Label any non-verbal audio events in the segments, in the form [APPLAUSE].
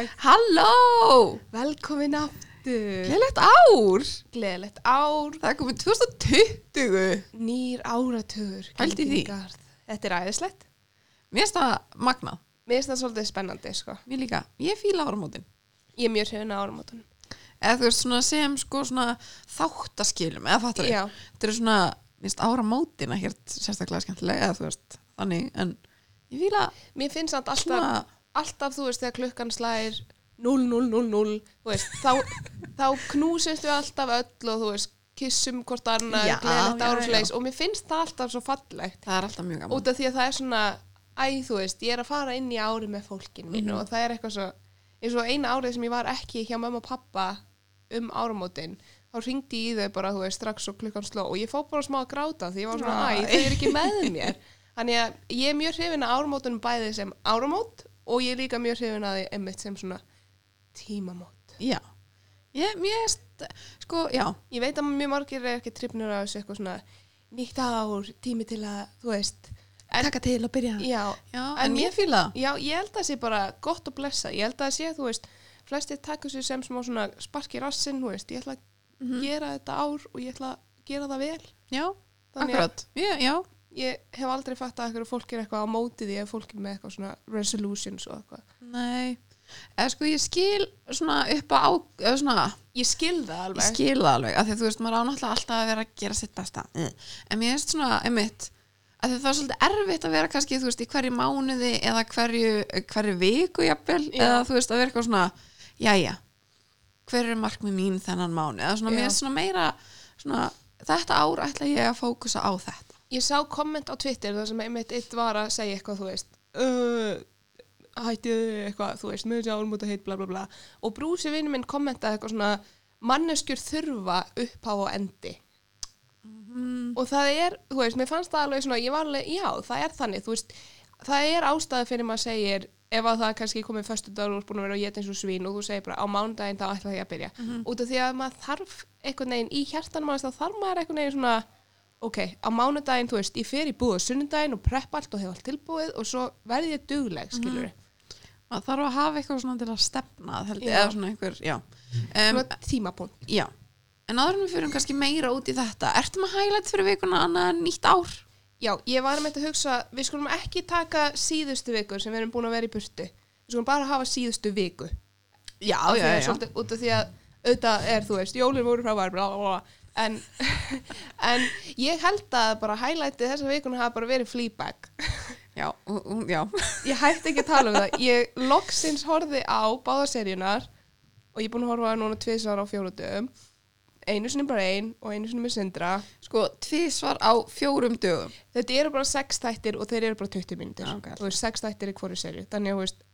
dag Halló! Velkomin aftur Gleðilegt ár! Gleðilegt ár Það er komið 2020. Nýr áratugur Pældu í því. Þetta er æðislegt Mér finnst það magnað. Mér finnst það svolítið spennandi sko. Mér líka. Ég fíla áramótin. Ég er mjög hrifin á áramótunum Eða þú veist svona sem sko svona þáttaskilum, eða fattar Já. Þetta er svona, mér finnst áramótin ekkert sérstaklega skemmtilega, eða þú veist, þannig, en ég fíla Mér finnst samt alltaf, alltaf þú veist þegar klukkan slæðir 0000 þú veist, þá, þá knúsist við alltaf öll og þú veist kissum hvort annað, Já, gleðilegt já, ár og mér finnst það alltaf svo fallegt. Það er alltaf mjög gaman. út af því að það er svona æ, þú veist, ég er að fara inn í ári með fólkinu mínu Mhm. og það er eitthvað svo eins og eina árið sem ég var ekki hjá mamma og pappa um áramótin þá ringdi ég í þau bara, þú veist, strax og klukkan sló og ég fó bara smá að gráta því ég var svona, æ, þau eru ekki með mér. Þannig að ég er mjög hrifin að áramótunum bæði sem áramót og ég líka mjög hrifin að því einmitt sem svona tímamót Já. Ég, finnst, sko, já, ég veit að mjög margir er ekki tripnur að þessu eitthvað svona nýtt ár, tími til að, þú veist en, taka til að byrja. já, Já, En en, ég fíla það. Já, ég held að það sé bara gott að blessa. Ég held að það sé, þú veist, flestir taka sér sem smá svona sparki rassinn, þú veist, ég ætla að Mhm. gera þetta ár og ég ætla að gera það vel. Já, Þannig akkurat. Já, já. Ég hef aldrei fatt að fólk er eitthvað á móti því ef fólk er með eitthvað svona resolutions og eitthvað. Nei. Eða sko, ég skil svona upp á, eða svona, Ég skil það alveg. Ég skil það alveg, af því að þú veist, maður á náttúrulega alltaf að vera að gera sitt besta. Mm. En mér finnst svona, einmitt, að það er svolítið erfitt að vera kannski, þú veist, í hverju mánuði eða hverju, hverju viku jafnvel, eða þú veist, að vera eitthvað svona, jæja, hver er markmið mín þennan mánuð, eða svona, mér finnst svona meira, svona, þetta ár ætla ég að fókusa á þetta. Ég sá komment á Twitter þar sem einmitt eitt var að segja eitthvað, þú veist, uh, hættið eitthvað, þú veist, með þessi álmúta heit, bla bla bla. Og brúsi vinnu minn kommentaði eitthvað svona, manneskjur þurfa upphá og endi. Mm. og það er, þú veist, mér fannst það alveg svona, ég var alveg, já, það er þannig þú veist, það er ástæða fyrir maður segir ef að það kannski komið föstu dagur og búin að vera að geta eins og svín og þú segir bara á mánudaginn þá ætla ég að byrja út af því að maður þarf einhvern veginn í hjartanum manns, þá þarf maður einhvern veginn svona ok, á mánudaginn, þú veist, ég fer í búið á sunnudaginn og preppa allt og hef allt tilbúið og svo verði ég dugleg, skilur Maður þarf að hafa eitthvað svona til að stefna, held ég, Já. eða svona einhver, já. Um, tímapunkt já. En en við fyrir kannski meira út í þetta, ertu með highlight fyrir vikuna annað nýtt ár? Já, ég var með þetta að hugsa, við skulum ekki taka síðustu vikur sem við erum búin að vera í burtu. Við skulum bara hafa síðustu viku. Já, því að Svolítið, út af því að auðvitað er, þú veist, jólinn voru frábær, bla, bla, bla. En, [LAUGHS] en ég held að bara highlightið þessa vikuna hafa bara verið Fleabag. [LAUGHS] Já, já. [LAUGHS] Ég hætti ekki að tala um það. Ég loksins horfði á báða seríunar og ég er búin að horfa núna tvisar á fjóru dögum. Einu sinni bara ein og einu sinni með Sindra. Sko, tvísvar á fjórum dögum. Þetta eru bara sex þættir og þeir eru bara 20 mínútur. Já, ok. Þú veist, sex þættir í hverju serju. Þannig að, þú veist,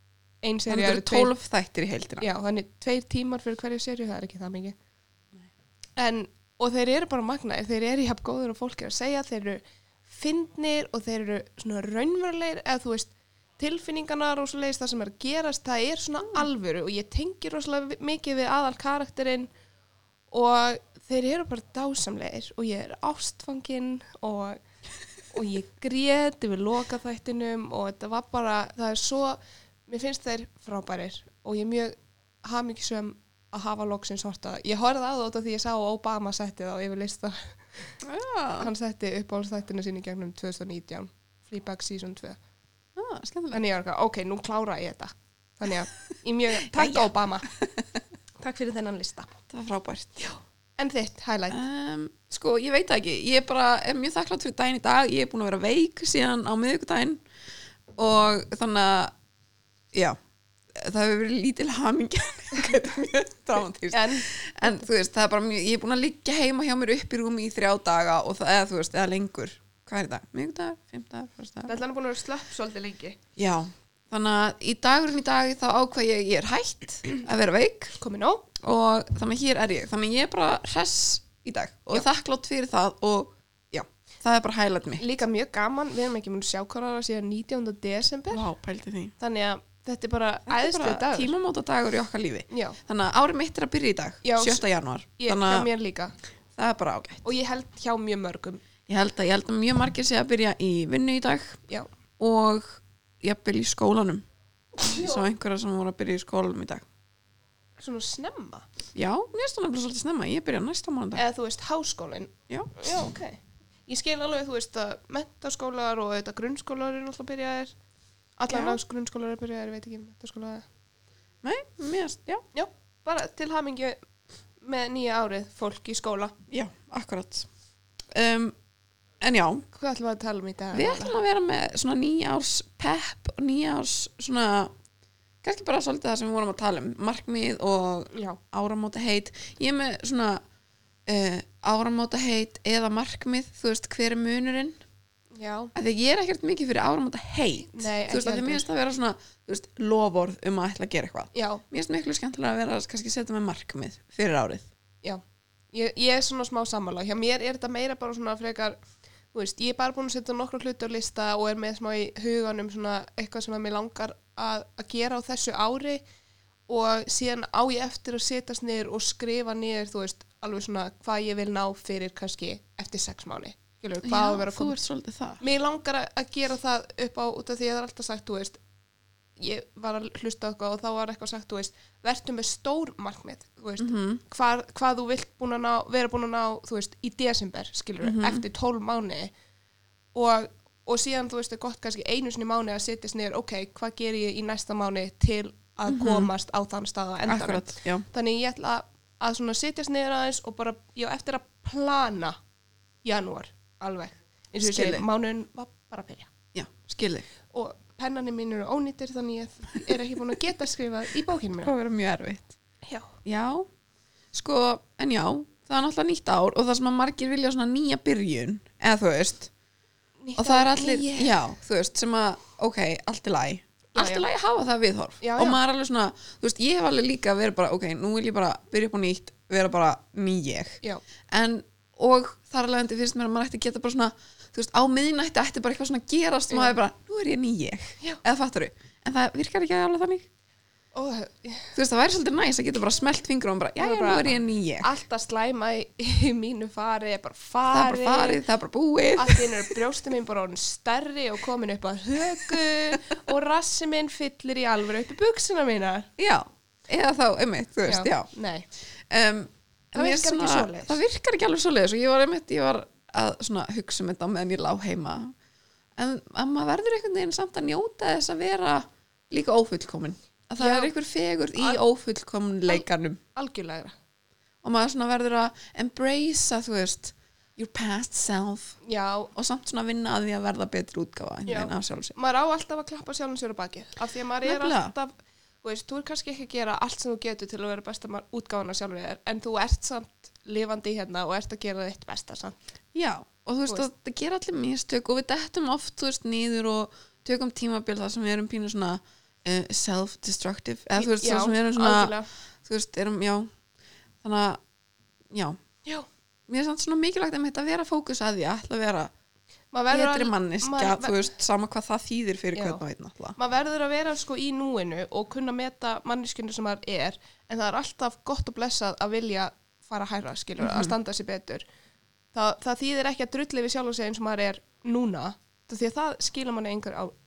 ein serju eru eru tveir 12 þættir í heildina. Já, þannig tveir tímar fyrir hverju serju, það er ekki það mikið. En, og þeir eru bara magnaðir, þeir eru jafn góður og fólk er að segja, þeir eru fyndnir og þeir eru svona raunverulegir, eða þú veist, svo leiðist það sem er að gerast, það er svona alvöru og ég tengi rosalega mikið við aðal karakterinn og þeir eru bara dásamlegir og ég er ástfangin og, og ég grét yfir lokaþættinum og þetta var bara, það er svo, mér finnst þeir frábærir og ég er mjög hamingisum að hafa loksins horta. Ég horfði á það út af því ég sá Obama setti það og yfir lista Já, hann setti uppáhaldsþættina sín í gegnum 2019 Fleabag season 2 ah, þannig ég var eitthvað, ok, nú klára ég þetta. Þannig að mjög, [LAUGHS] takk Obama. [LAUGHS] Takk fyrir þennan lista. Það var frábært. Já. en þitt, highlight? Um, sko, ég veit ekki. Ég er bara er mjög þakklátt fyrir daginn í dag. Ég er búin að vera veik síðan á miðvikudaginn. Og þannig að, já, það hefur verið lítil hamingja. Er mjög en En þú veist, það er bara mjög, ég er búin að liggja heima hjá mér upp í rúmi í þrjá daga og það, eða þú veist, eða lengur. Hvað er þetta? Miðvikudagur, fimmdagur, fyrstagur? þetta er búin að vera slöpp svolítið lengi Já, þannig að í dagurinn í dag þá ákvað ég, ég er hætt að vera veik komið nóg og þannig að hér er ég. Þannig að ég er bara hress í dag og þakklátt fyrir það og já, það er bara hælat mig. líka mjög gaman, við erum ekki múin að sjá hvað ára síðan 19. desember Vá, pældi því. þannig að þetta er bara er æðslega bara dagur tímamóta dagur í okkar lífi. já, Þannig að árið mitt er að byrja í dag, Já, 7. janúar. ég, Þannig hjá að mér líka það er bara ágætt. og ég held hjá mjög mörgum Ég held að, ég held að mjög margir sé að byrja í vinnu í dag já, og jafnvel í skólanum ég sá einhverja sem voru að byrja í skólum í dag Svona snemma já, mér finnst það nefnilega svolítið snemma ég byrja næsta mánudag Eða þú veist, háskólinn já, Já, ok Ég skil alveg, þú veist, að mentaskólar og þetta grunnskólar eru náttúrulega byrjaðir Allar lags grunnskólar eru byrjaðir, ég veit ekki, mentaskóla nei, mér finnst, já, Já, bara til hamingju með nýja árið fólk í skóla. Já, akkurat. Um, en já. Hvað ætlum við að tala um í dag? við ætlum að vera með svona nýjárs pepp og nýjárs svona kannski bara svolítið það sem við vorum að tala um markmið og Já, áramóta heit. Ég er með svona uh, áramóta heit eða markmið þú veist hver er munurinn að ég er ekkert mikið fyrir áramóta heit Nei, þú veist að finnst það að vera svona veist, lofórð um að ætla að gera eitthvað. Finnst miklu skemmtilega að vera að setja með markmið fyrir árið. Já. Ég, ég er svona smá sammála, hjá mér er þetta meira bara svona frekar veist, ég er bara búin að setja nokkru hluti á lista og er með smá í huganum svona eitthvað sem að mér langar að, að gera á þessu ári og síðan á ég eftir að setjast niður og skrifa niður, þú veist, alveg svona hvað ég vil ná fyrir kannski eftir sex mánu. Skilur, hvað á að vera að þú koma. ert svolítið það Mér langar að- að gera það upp á, út af því að það er alltaf sagt, þú veist, ég var að hlusta eitthvað og þá var eitthvað sagt, þú veist, vertu með stór markmið, þú veist, Mhm. hvað, hvað þú vilt búin að ná, vera búin að ná, þú veist, í desember, skilur, Mhm. eftir 12 mánu og, og síðan, þú veist, er gott kannski einu sinni mánu að setjast niður, ok, hvað ger ég í næsta mánu til að komast á þann stað endanum. Mhm. akkurat, já, Þannig ég ætla að svona setjast niður aðeins og bara, ég á eftir að plana janúar, alveg. Eins og ég segi, mánuðin var bara að byrja. já, skilði Og pennanir mín eru ónýttir þannig ég er ekki búin að geta skrifað í bókinu [LAUGHS] það mína. var vera mjög erfitt Já. Já, sko, en já, það er náttúrulega nýtt ár og það sem að margir vilja svona nýja byrjun, eða þú veist, og það er allir, Nýja. já, þú veist, sem að, ok, allt er læg, allt er læg að hafa það viðhorf Já, og maður er alveg svona, þú veist, ég hef alveg líka verið bara, ok, nú vil ég bara byrja upp á nýtt, vera bara ný ég, Já. en, og þar alveg endi finnst mér að maður ætti að geta bara svona, þú veist, á miðnætti ætti bara eitthvað svona að gerast og Já. maður er bara, nú er ég ný ég, Já. eða fattar en það virkar ekki alveg þannig, Ó, þú veist, það væri svolítið næs að geta bara smelt fingur og bara, já, já, nú er ég ný ég. allt að slæma í, [LAUGHS] í mínu fari er bara það er bara farið, það er bara búið einu er brjósti mín bara orðin stærri og komin upp að högu [LAUGHS] og rassi minn fyllir í alvöru upp í buksina mínar. já, eða þá, einmitt, þú veist, já, Nei. Það virkar ekki svona- svoleiðis. það virkar ekki alveg svoleiðis og ég var einmitt, ég var að hugsa um þetta meðan ég lá heima en að maður verður einhvern veginn samt að njóta þess að vera líka ófullkomin að það Já. er einhver fegurð í Al- ófullkominleikanum Algjörlega. og maður svona verður að embracea, þú veist your past self Já, og samt svona vinna að því að verða betri sjálfsög maður á alltaf að klappa sjálfum sér á bakið. Af því að maður er Nefnilega. alltaf, þú veist, þú er kannski ekki að gera allt sem þú getur til að vera besta af sjálfur þér, en þú ert samt lifandi hérna og ert að gera þitt besta samt. Já, og þú veist, Þú veist. það gera allir mistök og við dettum oft, þú veist, nýður og tökum tímabil þar sem við erum pínu svona uh, self-destructive eða þú veist, þar sem við erum svona algjörlega. þú veist, erum, já þannig að, já Já, mér er samt svona mikilvægt að að vera fókus að því að ætla að vera betri að- maður þú veist, sama hvað það þýðir fyrir Já. hvern og einn náttúrulega. Maður verður að vera sko í núinu og kunna meta manneskjunni sem maður er en það er alltaf gott og blessað að vilja fara hæra, skilur, Mhm. að standa sér betur. Það, það þýðir ekki að drulli við sjálf og segja eins og maður er núna því að það skilur manni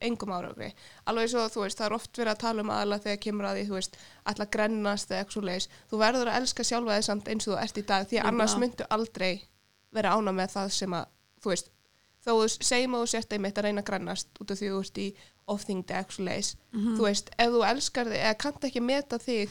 engum árangri. Alveg svo þú veist, það er oft verið að tala um aðla þegar kemur að því, þú veist, að grennast eða eitthvað svo leiðis, þú verður að elska sjálfa þig samt eins og þú ert í dag, því að annars myndu aldrei vera ána með það sem að, þú veist þó þú segjum að þú sért einmitt að reyna að grannast út af því þú ert í ofþingdi eitthvað leis Mhm. þú veist, ef þú elskar þig eða kannt ekki meta þig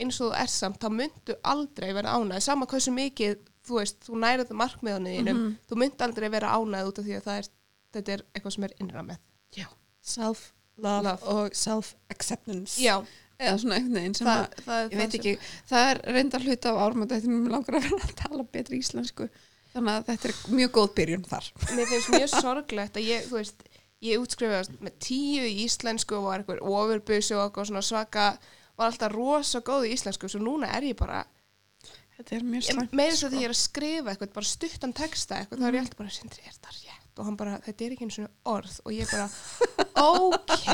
eins og þú er samt þá myndu aldrei vera ánæð sama hversu mikið, þú veist, þú nærið markmiðanum þínum, Mhm. þú mynd aldrei vera ánæð út af því að það er, þetta er eitthvað sem er innra með. Já, self-love Love. og self-acceptance. Já, eða svona einhvern veginn sem að það, ég veit ekki, það er reyndar hluta af ármöndættinum, mér langar að vera að tala betri íslensku þannig að þetta er mjög góð byrjun þar. Mér finnst mjög sorglegt að ég, þú veist, ég útskrifaðast með tíu í íslensku og var eitthvað ofurbusu og svona svaka var alltaf rosa góð í íslensku svo núna er ég bara þetta er mjög slæmt svo sko. því ég er að skrifa eitthvað bara stuttan texta eitthvað, þá er ég alltaf bara sindri, er það rétt? Og hann bara, þetta er ekki einu svona orð. Og ég bara, ok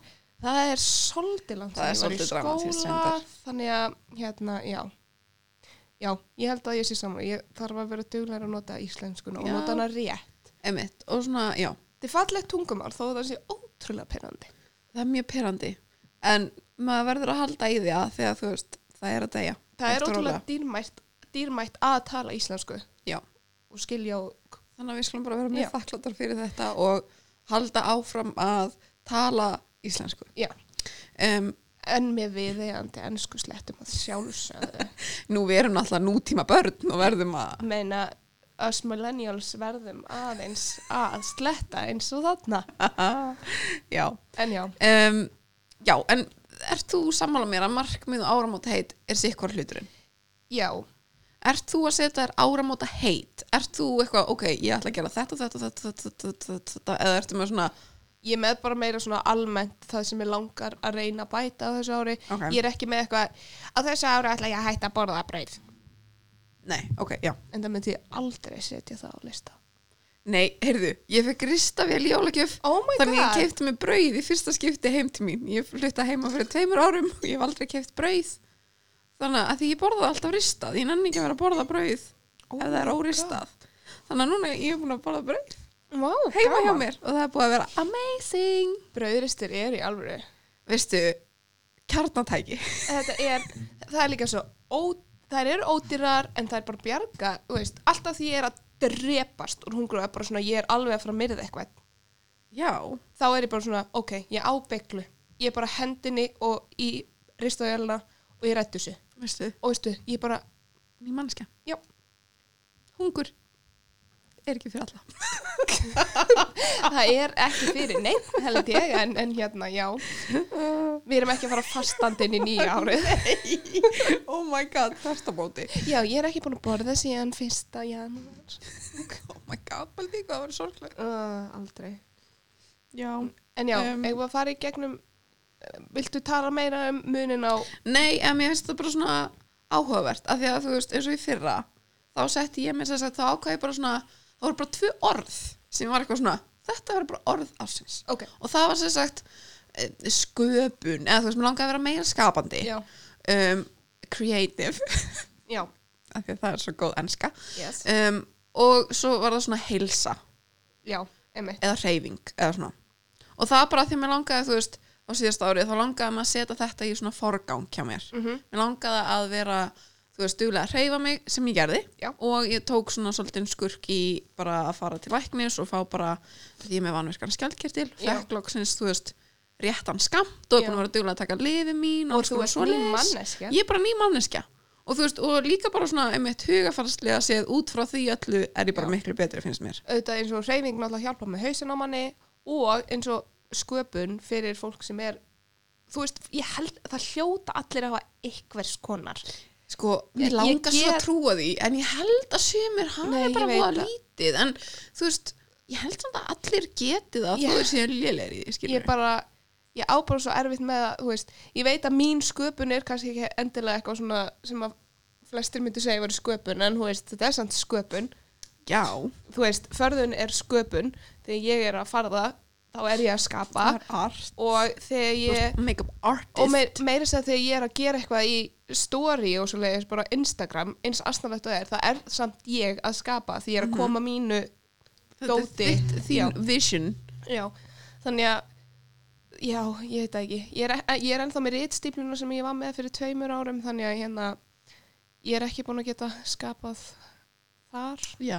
[LAUGHS] það er svolítið langt Það er svolítið reyndar. þannig að, hérna, já já, ég held að ég sé saman ég þarf að vera duglega að nota íslenskuna og nota hana rétt. Einmitt, og svona, já, þetta er fallegt tungumál þó að það sé ótrúlega pyrrandi það er mjög perandi. En maður verður að halda í því að þegar þú veist, það er að deyja. Það er ótrúlega dýrmætt, dýrmætt að tala íslensku. Já. og skilja og þannig að við skulum bara vera mjög þakkláttar fyrir þetta og halda áfram að tala íslensku. Já. um, en með viðeigandi ennsku slettum að sjálfsögðu. [LAUGHS] Nú við erum náttúrulega nútíma börn og verðum að meina us millennials verðum aðeins að sletta eins og þarna. [LAUGHS] Já. En já, um, já, en ert þú sammála mér að markmið og áramóta heit er sikkur hluturinn? já. Ert þú að setja þér áramóta heit? Ert þú eitthvað, ok, ég ætla að gera þetta, þetta, þetta, þetta, þetta, þetta, þetta eða ertu með svona, ég með bara meira svona almennt það sem ég langar að reyna að bæta á þessu ári. Ok. ég er ekki með eitthvað á þessu ári ætla ég að hætta að borða brauð. Nei, ok, já. en það myndi ég aldrei setja það á lista. Nei, heyrðu, ég fekk ristavél í jólagjöf. Oh Þannig ég god. keipti mig brauð í fyrsta skipti heim til mín. Ég flutta heima fyrir tveimur árum og ég hef aldrei keipt brauð. Þannig að því ég borða alltaf ristað Ég nenni ekki að vera að borða brauð Oh ef það er óristað. Þannig að núna ég er búin að borða brauð Vá, heima hjá mér. Og það er búið að vera amazing. Brauðristir er í alvöru. Veistu, kjarnatæki. [LAUGHS] Þetta er, það er líka svo ó, þær eru ódýrar en það er bara bjarga þú veist, alltaf því ég er að drepast úr hungru og er bara svona, ég er alveg að fara að myrða eitthvað. Já, þá er ég bara svona, ok, ég á beglu ég er bara hendinni og í ristaðjálna og ég rættu þessu. Veistu, og veistu, ég bara, ný mannskja já, Hungur er ekki fyrir alla. [LAUGHS] Það er ekki fyrir neitt held ég, en, en hérna, já. Við erum ekki að fara fastandinn í nýja árið. Oh my god, þetta bóti já, ég er ekki búin að borða síðan fyrsta janúar. Oh my god, baldi, hvað var sorglega uh, aldrei. Já En já, Um, eigum við að fara í gegnum Viltu tala meira um munin á Nei, en mér finnst það bara svona áhugavert af því að þú veist, eins og í fyrra þá setti ég mér sem sagt, þá ákvæði bara svona það voru bara tvö orð sem var eitthvað svona, þetta verður bara orð ásins Ok, og það var sem sagt eh, sköpun, eða þú veist, mér langaði að vera meira skapandi. Um, creative. [LAUGHS] Já, af því að það er svo góð enska. Yes. Um, og svo var það svona heilsa. Já, einmitt. Eða svona. Og það bara því að mér langaði þú veist á síðast árið þá langaði maður að setja þetta í svona forgang hjá mér. Mm mér langaði að vera þú veist duglega að hreyfa mig sem ég gerði Já. og ég tók svona svolítið skurk í bara að fara til læknis og fá bara því með vanverkan skjaldkirtil Já. fekk loksins þú veist réttan skamt og búin að vera duglega að taka lifi mín Og alls þú ert ný manneskja. ég er bara ný manneskja og þú veist og líka bara svona einmitt hugafarslega séð út frá því öllu er ég bara Já. miklu betri finnst mér Auðvitað eins og hreyfing náttúrulega hjálpa með hausin á manni og eins og sköpun fyrir fólk sem er Þú veist, ég held það hljóta allir að hafa einhvers konar Sko, Ég- langar svo að trúa því en ég held að sumir hafi bara voða það. lítið en þú veist, ég held samt að allir geti það Ég- þú er síðan í því, Ég skilur bara, ég á bara svo erfitt með að, veist, ég veit að mín sköpun er kannski ekki endilega eitthvað svona sem að flestir myndu segja verið sköpun en veist, þetta er samt sköpun. Já, þú veist, förðun er sköpun þegar ég er að farða þá er ég að skapa. Og þegar ég Make-up artist. Og meir, meira þess að þegar ég er að gera eitthvað í story og svo leiðis bara Instagram eins aðstæðanlegt og það er, það er samt ég að skapa því ég er að koma mínu dóti. þín vision. Já, þannig að já, ég veit ekki. Ég er, ég er ennþá með ritstípluna sem ég var með fyrir tveimur árum þannig að hérna ég er ekki búin að geta skapað þar. Já,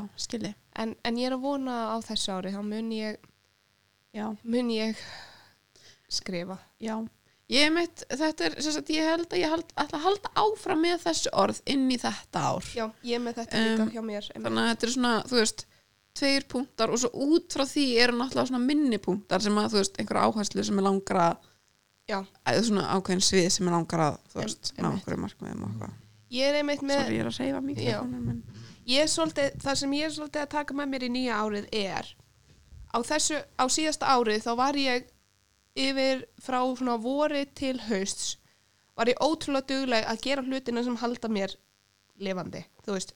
en, en ég er að vona á þessu ári þá mun ég Já, mun ég skrifa. Já. Ég mitt, þetta er, sagt, ég held að ég held, ætla að halda áfram með þessu orð inn í þetta ár. Já, ég með þetta líka Um, hjá mér einmitt. þannig að þetta er svona, þú veist tveir punktar og svo út frá því eru náttúrulega svona minni punktar sem að, þú veist, einhverja áherslu sem er já, eða svona ákveðin svið sem er langar að þú veist, ná einmitt. einhverju markmiðum og eitthvað. Ég er einmitt með Sorry, ég er að reyfa mikið en... ég er svolítið, það sem ég er svolítið að taka með mér í nýja árið er á þessu, á síðasta árið þá var ég yfir frá svona vori til hausts var ég ótrúlega dugleg að gera hlutina sem halda mér lifandi, þú veist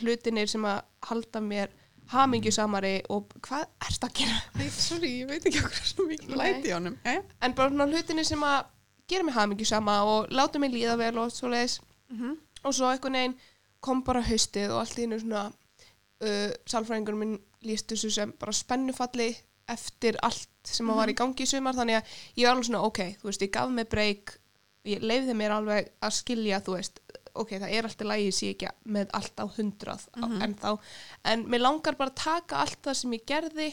hlutinir sem að halda mér hamingjusamari og hvað erst að gera? Æ, sorry, ég veit ekki okkur svo mikið Nei. læti á honum Jæja. En bara svona hlutinir sem að gera mig hamingjusama og láta mig líða vel og svo leiðis Mhm. og svo einhvern veginn kom bara haustið og allt í einu svona uh, sálfræðingur minn líst þessu sem bara spennufalli eftir allt sem mm var í gangi í sumar. Þannig að ég var alveg svona ok, þú veist, ég gaf mig breyk ég leiði mér alveg að skilja þú veist, ok, það er alltaf lægi sé ekki með allt á hundrað Mhm. en þá, en mér langar bara að taka allt það sem ég gerði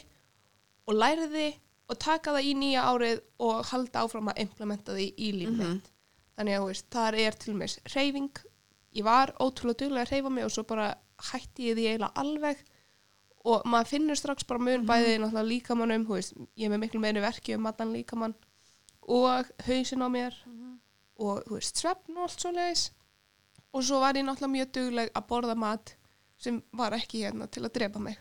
og læriði og taka það í nýja árið og halda áfram að implementa því í líf Mhm. mitt. Þannig að þú veist, þar er til mér reyfing, ég var ótrúlega duglega að reyfa mig og svo bara hætti ég því eiginlega alveg og maður finnur strax bara mun bæði náttúrulega líkamannum, þú veist, ég er með miklu meiri verki um allan líkamann og hausin á mér og þú veist, svefn og allt svo leiðis og svo var ég náttúrulega mjög dugleg að borða mat sem var ekki hérna til að drepa mig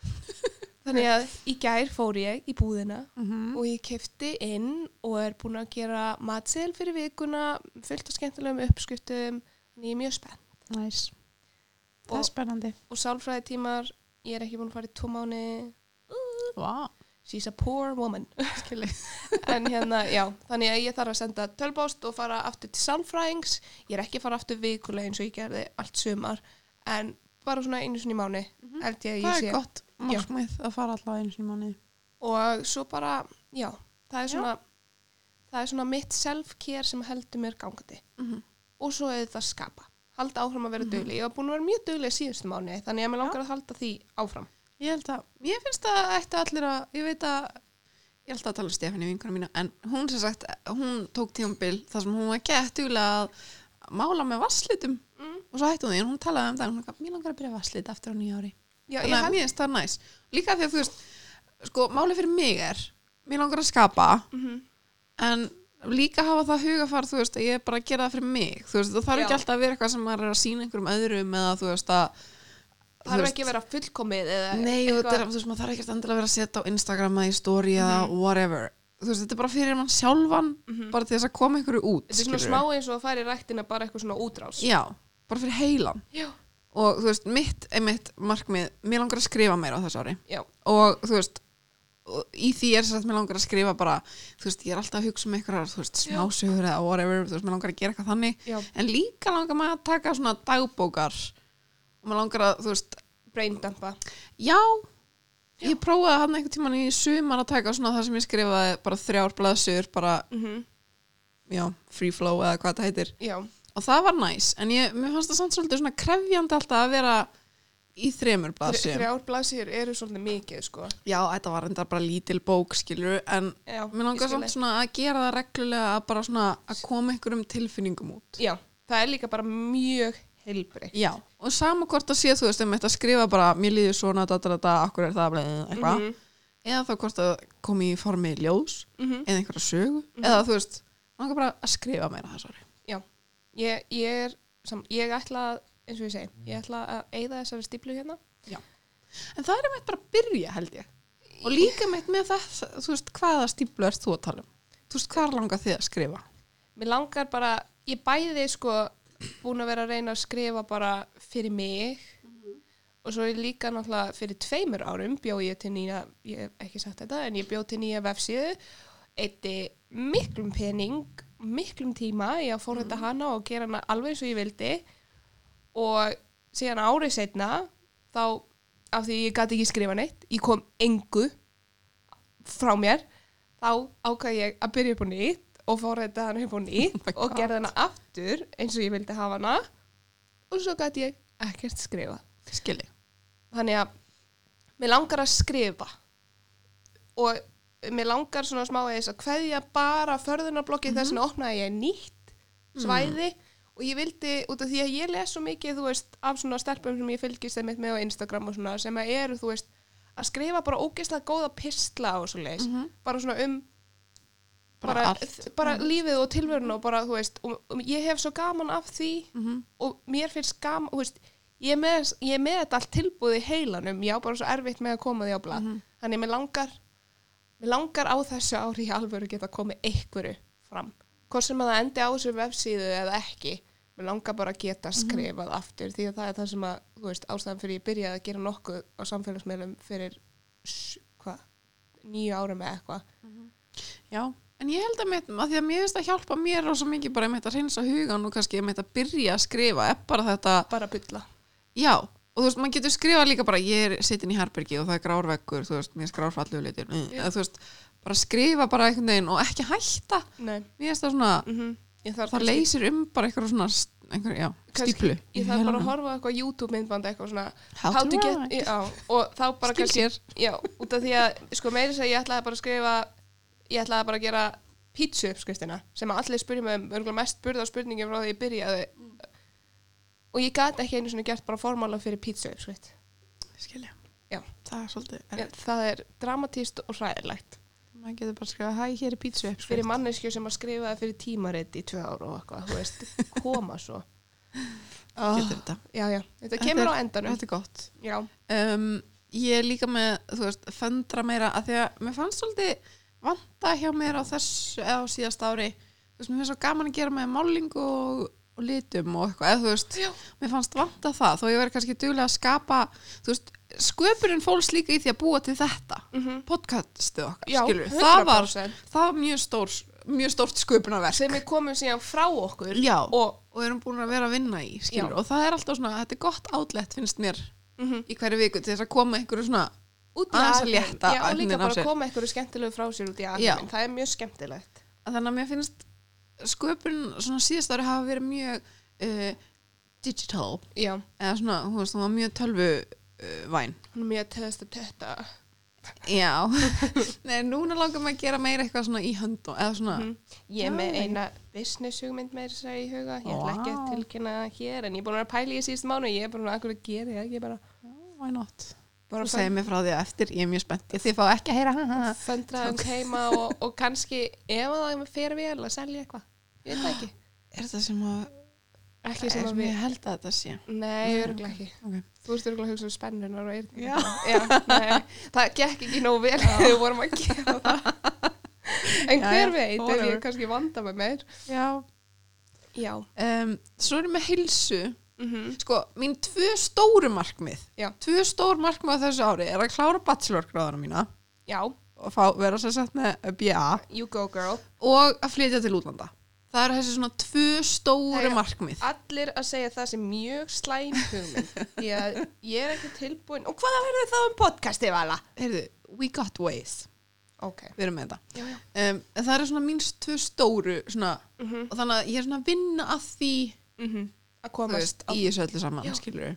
[LAUGHS] þannig að í gær fór ég í búðina Mhm. og ég kefti inn og er búin að gera matsel fyrir vikuna fullt af skemmtilegum uppskriftum þannig ég er mjög spennt. Það Og- er spennandi. og sálfræði tímar, ég er ekki búin að fara í tvo mánu Vá. she's a poor woman. [LAUGHS] En hérna, já, þannig að ég þarf að senda tölbóst og fara aftur til sálfræðings ég er ekki að fara aftur vikulega eins og ég gerði allt sumar, en bara svona einu sinni mánu, held ég að ég Það sé. er gott markmið að fara alltaf einu sinni í mánuði. og svo bara, já það er svona það er svona mitt self-care sem heldur mér gangandi. Mhm. og svo er þetta skapa halda áfram að vera dugli, ég var búin að vera mjög dugli síðustu mánu, þannig að mér langar að halda því áfram Ég held að, ég finnst að ætti allir að, ég veit að, ég held að tala um Stefáni vinkona mína, en hún sem sagt, hún tók tíumbil þar sem hún var gett duglega að mála með vasslitum mm. og svo hætti hún því, en hún talaði um það, hún var, mér langar að byrja vasslit eftir á nýja ári. já, Þannig að mér finnst það næs. Líka því að þú veist, sko, máli fyrir mig er, mér langar að skapa, mm en líka hafa það hugafar, þú veist, að ég er bara að gera það fyrir mig, þú veist, það þarf ekki alltaf að vera eitthvað sem maður er að sína einhverjum öðrum eða þú veist að, það veist, ekki að vera fullkomið Nei, og þetta er, þú veist, maður þarf ekkert endilega að vera að setja á Instagram eða í story eða Mhm. whatever. Þú veist, þetta er bara fyrir mann sjálfan Mhm. bara til þess að koma einhverju út þetta er svona smá eins og að fara í ræktina bara eitthvað svona útrás. Já, bara fyrir heilan. Já, og þú veist, mitt, einmitt markmið, í því er þess að mér langar að skrifa bara þú veist, ég er alltaf að hugsa um einhverjar þú veist, Já. smásögur eða whatever, þú veist, mér langar að gera eitthvað þannig. Já, en líka langar maður að taka svona dagbókar og mér langar að, þú veist, braindampa Já, ég prófaði hann einhvern tímann í sumar að taka svona það sem ég skrifaði bara þrjár blaðsur, bara, mm já, free flow eða hvað það heitir. já, Og það var næs, en ég, mér fannst það samt svolítið svona krefjandi alltaf að vera í þremur blaðsum. þrjár blaðsýr eru svolítið mikið sko Já, þetta var enda bara lítil bók, skilur, en já, mér langar samt svona að gera það reglulega að bara svona að koma einhverjum tilfinningum út. já, það er líka bara mjög heilbreytt Já, og sama hvort að sé, þú veist, þetta skrifa bara, mér líður svona, þetta, þetta, akkur er það, eitthvað. Mhm, eða þá hvort að komi í formi ljós mhm. eða einhverja sögu eða þú veist, langar bara að skrifa meira þess ári ég, ég er ég ætla að, eins og ég segi ég ætla að eyða þessari stíplu hérna. En það er einmitt bara að byrja held ég. Og líka einmitt með þess þú veist, hvaða stíplu ert þú að tala um? Þú veist, hvað langar þið að skrifa? Mér langar bara, ég bæði sko búin að vera að reyna að skrifa bara fyrir mig. Og svo er líka náttúrulega fyrir tveimur árum bjó ég til nýja, ég hef ekki sagt þetta en ég bjó til nýja vefsíðu. Eitti miklum pening miklum tíma í að fórhætta hana og gera hana alveg eins og ég vildi og síðan árið setna þá af því ég gæti ekki skrifa neitt ég kom engu frá mér þá ákvað ég að byrja upp á nýtt og fórhætta hana upp á nýtt [LAUGHS] Oh og gerði hana aftur eins og ég vildi hafa hana. Og svo gæti ég ekkert skrifa skilji, þannig að mér langar að skrifa. Og mér langar svona smá eða að kveðja bara förðunarblokki þess vegna opnaði ég nýtt svæði og ég vildi út af því að ég les svo mikið veist af svona stelpum sem ég fylgist með á Instagram og svona sem að eru veist að skrifa bara ógeðslega góða pistla og svo leis bara svona um Bara bara, bara lífið og tilverun og bara þú veist og, og ég hef svo gaman af því Mhm. og mér finnst gaman þú veist, ég, er með, ég er með þetta allt tilbúið í heilanum. Ég á bara svo erfitt með að koma því á blað. Þannig mér langar mér langar á þessu ári í alvöru geta komið einhverju fram. Hvort sem að það endi á þessu vefsíðu eða ekki mér langar bara að geta skrifað aftur því að það er það sem að þú veist, ástæðan fyrir ég byrjaði að gera nokkuð á samfélagsmeilum fyrir hvað, nýju árum eða eitthvað. Já en ég held að, mitt, að því að mér finnst að hjálpa mér og svo mikið bara að reynsa hugan og kannski að byrja að skrifa er bara þetta bara bylla Já, og þú veist, maður getur skrifað líka bara ég er sittin í herbergi og það er grárveggur þú veist, mér grárfallu litur. Mm. Eða veist, bara skrifa bara einhvern veginn og ekki hætta, Nei. mér finnst það svona Mm þarf það kannski- leysir um bara eitthvað svona einhver, já, stíplu Ég þarf bara að horfa eitthvað YouTube myndband eitthvað svona How to get, já, og þá bara kannski já, út af því að sko meiri að ég ætlaði bara að skrifa ég ætlaði bara að gera pítsu uppskriftina sem að allir spyrja mig um örgulega mest burða spurningi frá því ég byrjaði. Og ég gat ekki einu svona gert bara formála fyrir pítsu uppskrift. Skilja, Já. það er svolítið Já, það er dramatíst og hræðilegt maður getur bara skrifað, hæ, hér er pítsu. Fyrir manneskju sem að skrifa fyrir tímarit í tvö ára og eitthvað, þú veist, koma svo. [LAUGHS] Getur þetta. Já, já, þetta Þetta kemur er- á endanum. þetta er gott. Um, ég er líka með, þú veist, föndra meira að því að mér fannst svolítið vanta hjá mér á þessu eða á síðast ári, þú veist, mér finnst svo gaman að gera með málingu og, og litum og eitthvað, eða þú veist, Já. mér fannst vanta það, þó ég verið kannski duglega að skapa, þú veist, sköpurinn fólks líka í því að búa til þetta mm podcastið okkar, já skilur það var, 100%. það var mjög stór mjög stórt sköpunarverk sem við komum síðan frá okkur Já. og og erum búin að vera að vinna í, skilur og það er alltaf svona, þetta er gott átlegt finnst mér mm í hverju viku til þess að koma einhverju svona út Aðeins að alheim. létta já, og líka veginn af bara sér. koma einhverju skemmtilegu frá sér út í Já. alheiminn það er mjög skemmtilegt að þannig að mér finnst sköpun svona síðast ári hafa verið mjög uh, digital. Já, eða svona, hún veist, hún var mjög tölvu uh, hún er mjög töðast að tötta já, [LAUGHS] nei, núna langar maður að gera meira eitthvað svona í höndum eða svona, Mhm. ég er með eina business hugmynd með þess að í huga. Ég ætla ekki að tilkynna það hér en ég er búin að vera að pæla í síðust mánu ég er bara að hverju gera ég ekki bara? Why not? Bara þú segir mér frá því að eftir, ég er mjög spennt. Þið fá ekki að heyra föndraðum heima og, og kannski ef það fer vel að selja eitthvað ég veit það ekki er þetta sem að ekki sem er að við held að þetta sé nei, örgulega ekki okay. Þú veist örgulega að hugsa um spennunar og eyrnir. Já. nei, það gekk ekki nógu vel þegar við vorum að gera það. [LAUGHS] En Já, hver já, veit, ef ég kannski vanda með meir. já Já. um, svo er ég með heilsu Mm sko, mín tvö stóru markmið Já. tvö stór markmið á þessu ári er að klára bachelorgráðana mína Já, og fá, vera sér sett með BA you go girl. og að flytja til útlanda það eru þessi svona tvö stóru markmið Allir að segja það sem mjög slæm hugmynd. Að ég er ekki tilbúin. Og hvaða verður það um podcasti, Vala? heyrðu, we got ways Ok. við erum með þetta Já, já. um, það eru svona mínst tvö stóru svona, Mm og þannig að ég er svona að vinna að því Að þú komast veist, í þessu öllu saman skilur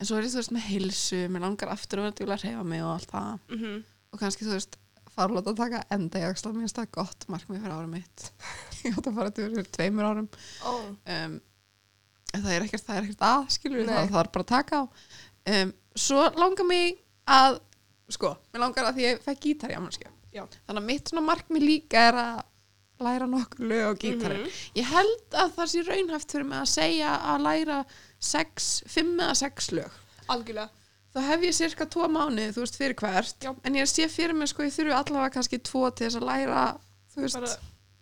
en svo er ég þú veist með heilsu mér langar aftur að vera til að reyfa mig og allt það Mm -hmm. og kannski þú veist farlóta að taka enda í axla mér finnst það gott markmið fyrir árum mitt [LAUGHS] ég átt að fara til fyrir tveimur árum Ó, um, það er ekkert það er ekkert að skilur Nei. það þarf bara að taka á um, svo langar mig að sko, mér langar að því ég fekk gítar í amalskja Já. þannig að mitt svona markmið líka er að læra nokkur lög á gítarin ég held að það sé raunhæft fyrir mig að segja að læra sex, fimm eða sex lög algjörlega. þá hef ég cirka tvo mánuði, þú veist, fyrir hvert Já. en ég sé fyrir mig, sko, ég þurfi allavega kannski tvo til þess að læra, þú veist Bara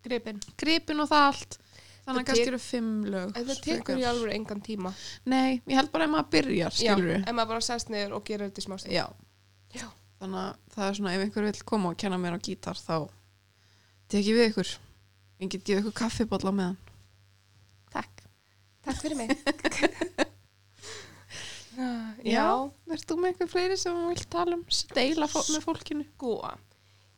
gripin. gripin og það allt þannig að kannski eru fimm lög En það tekur í alveg engan tíma. nei, ég held bara ef maður byrjar, Já, skilur ef maður bara sest niður og gerir þetta í smástund. já, Já. þannig að það er svona ef einhver vil koma og kenna mér á gítar þá teki við ykkur ég get gefið ykkur kaffibólla með hann takk Takk fyrir mig. [LAUGHS] Já, verður þú með einhver fleiri sem þú vilt tala um deila fó með fólkinu góða.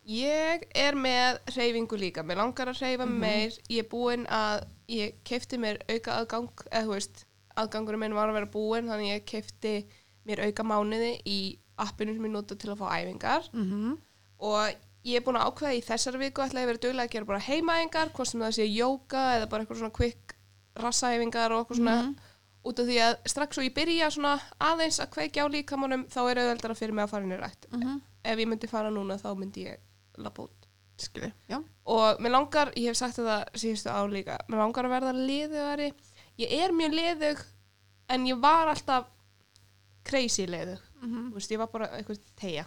Ég er með reyfingu líka. Mér langar að reyfa Mhm. meir. Ég er búin að, ég keipti mér auka aðgang, eða þú veist, aðgangurum minn var að vera búin, þannig ég keipti mér auka mánuði í appinu sem ég nota til að fá æfingar. mm -hmm. Og ég er búin að ákveða í þessari viku ætla ég að vera duglega að gera bara heimaæfingar, hvort sem það sé jóka eða bara eitthvað svona quick rassaæfingar og eitthvað svona Mhm. út af því að strax svo ég byrja svona aðeins að kveikja á líkamannum þá er auðveldara fyrir mig að fara inn í rætt Mhm. ef ég myndi fara núna þá myndi ég lappa út skilji, já. Og mér langar, ég hef sagt þetta síðustu á líka, mér langar að verða liðugari. Ég er mjög liðug en ég var alltaf crazy liðug. Mm þú veist, ég var bara eitthvað tegja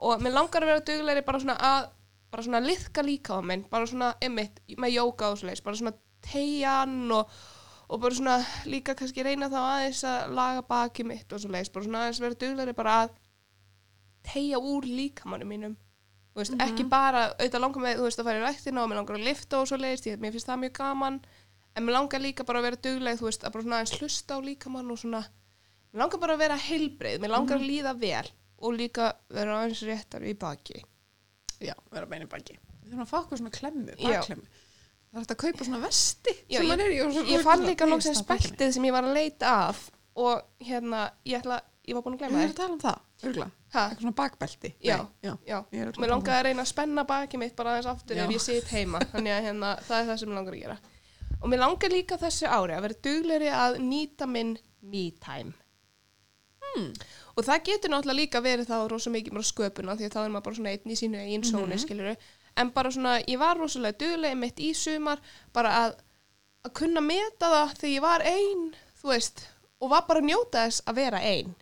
og mér langar að vera duglegri bara svona að bara svona liðka líka á minn bara svona emitt með jóka og svoleiðis bara svona tegjan og, og bara svona líka kannski reyna þá aðeins að laga baki mitt og svoleiðis bara svona aðeins vera duglegri bara að tegja úr líkamannu mínum veist, ekki bara auðvitað langar með, þú veist, að fara í rættina og mér langar að lifta og svoleiðis, því að mér finnst það mjög gaman en mér langar líka bara að vera dugleg þú veist, að bara svona aðeins hlusta á líkamann og svona mér langar bara að vera heilbreið mér langar Mhm. að líða vel og líka vera aðeins réttar í baki Já, vera bein í baki. Við þurfum að fá okkur svona klemmu, bakklemmu. Það er hægt að kaupa svona vesti Já, sem ég- er í og svo ég fann líka það bakinu. beltið sem ég var að leita af og hérna, ég ætla ég var búin að Við glemma erum það að tala um það, örgulega. Eitthvað svona bakbelti. Já. Nei, já. já, mér um langaði að reyna að spenna baki mitt bara aðeins aftur Já. ef ég sit heima þannig að hérna, það er það sem mér langar að gera og mér langar líka þessu ári að vera dugleri að nýta minn me time Hmm. og það getur náttúrulega líka verið þá rosa mikið bara sköpuna því að þá er maður bara svona einn í sínu eigin sóni Mhm. skiluru en bara svona, ég var rosalega duglega mitt í sumar bara að að kunna meta það þegar ég var ein þú veist, og var bara að njóta þess að vera ein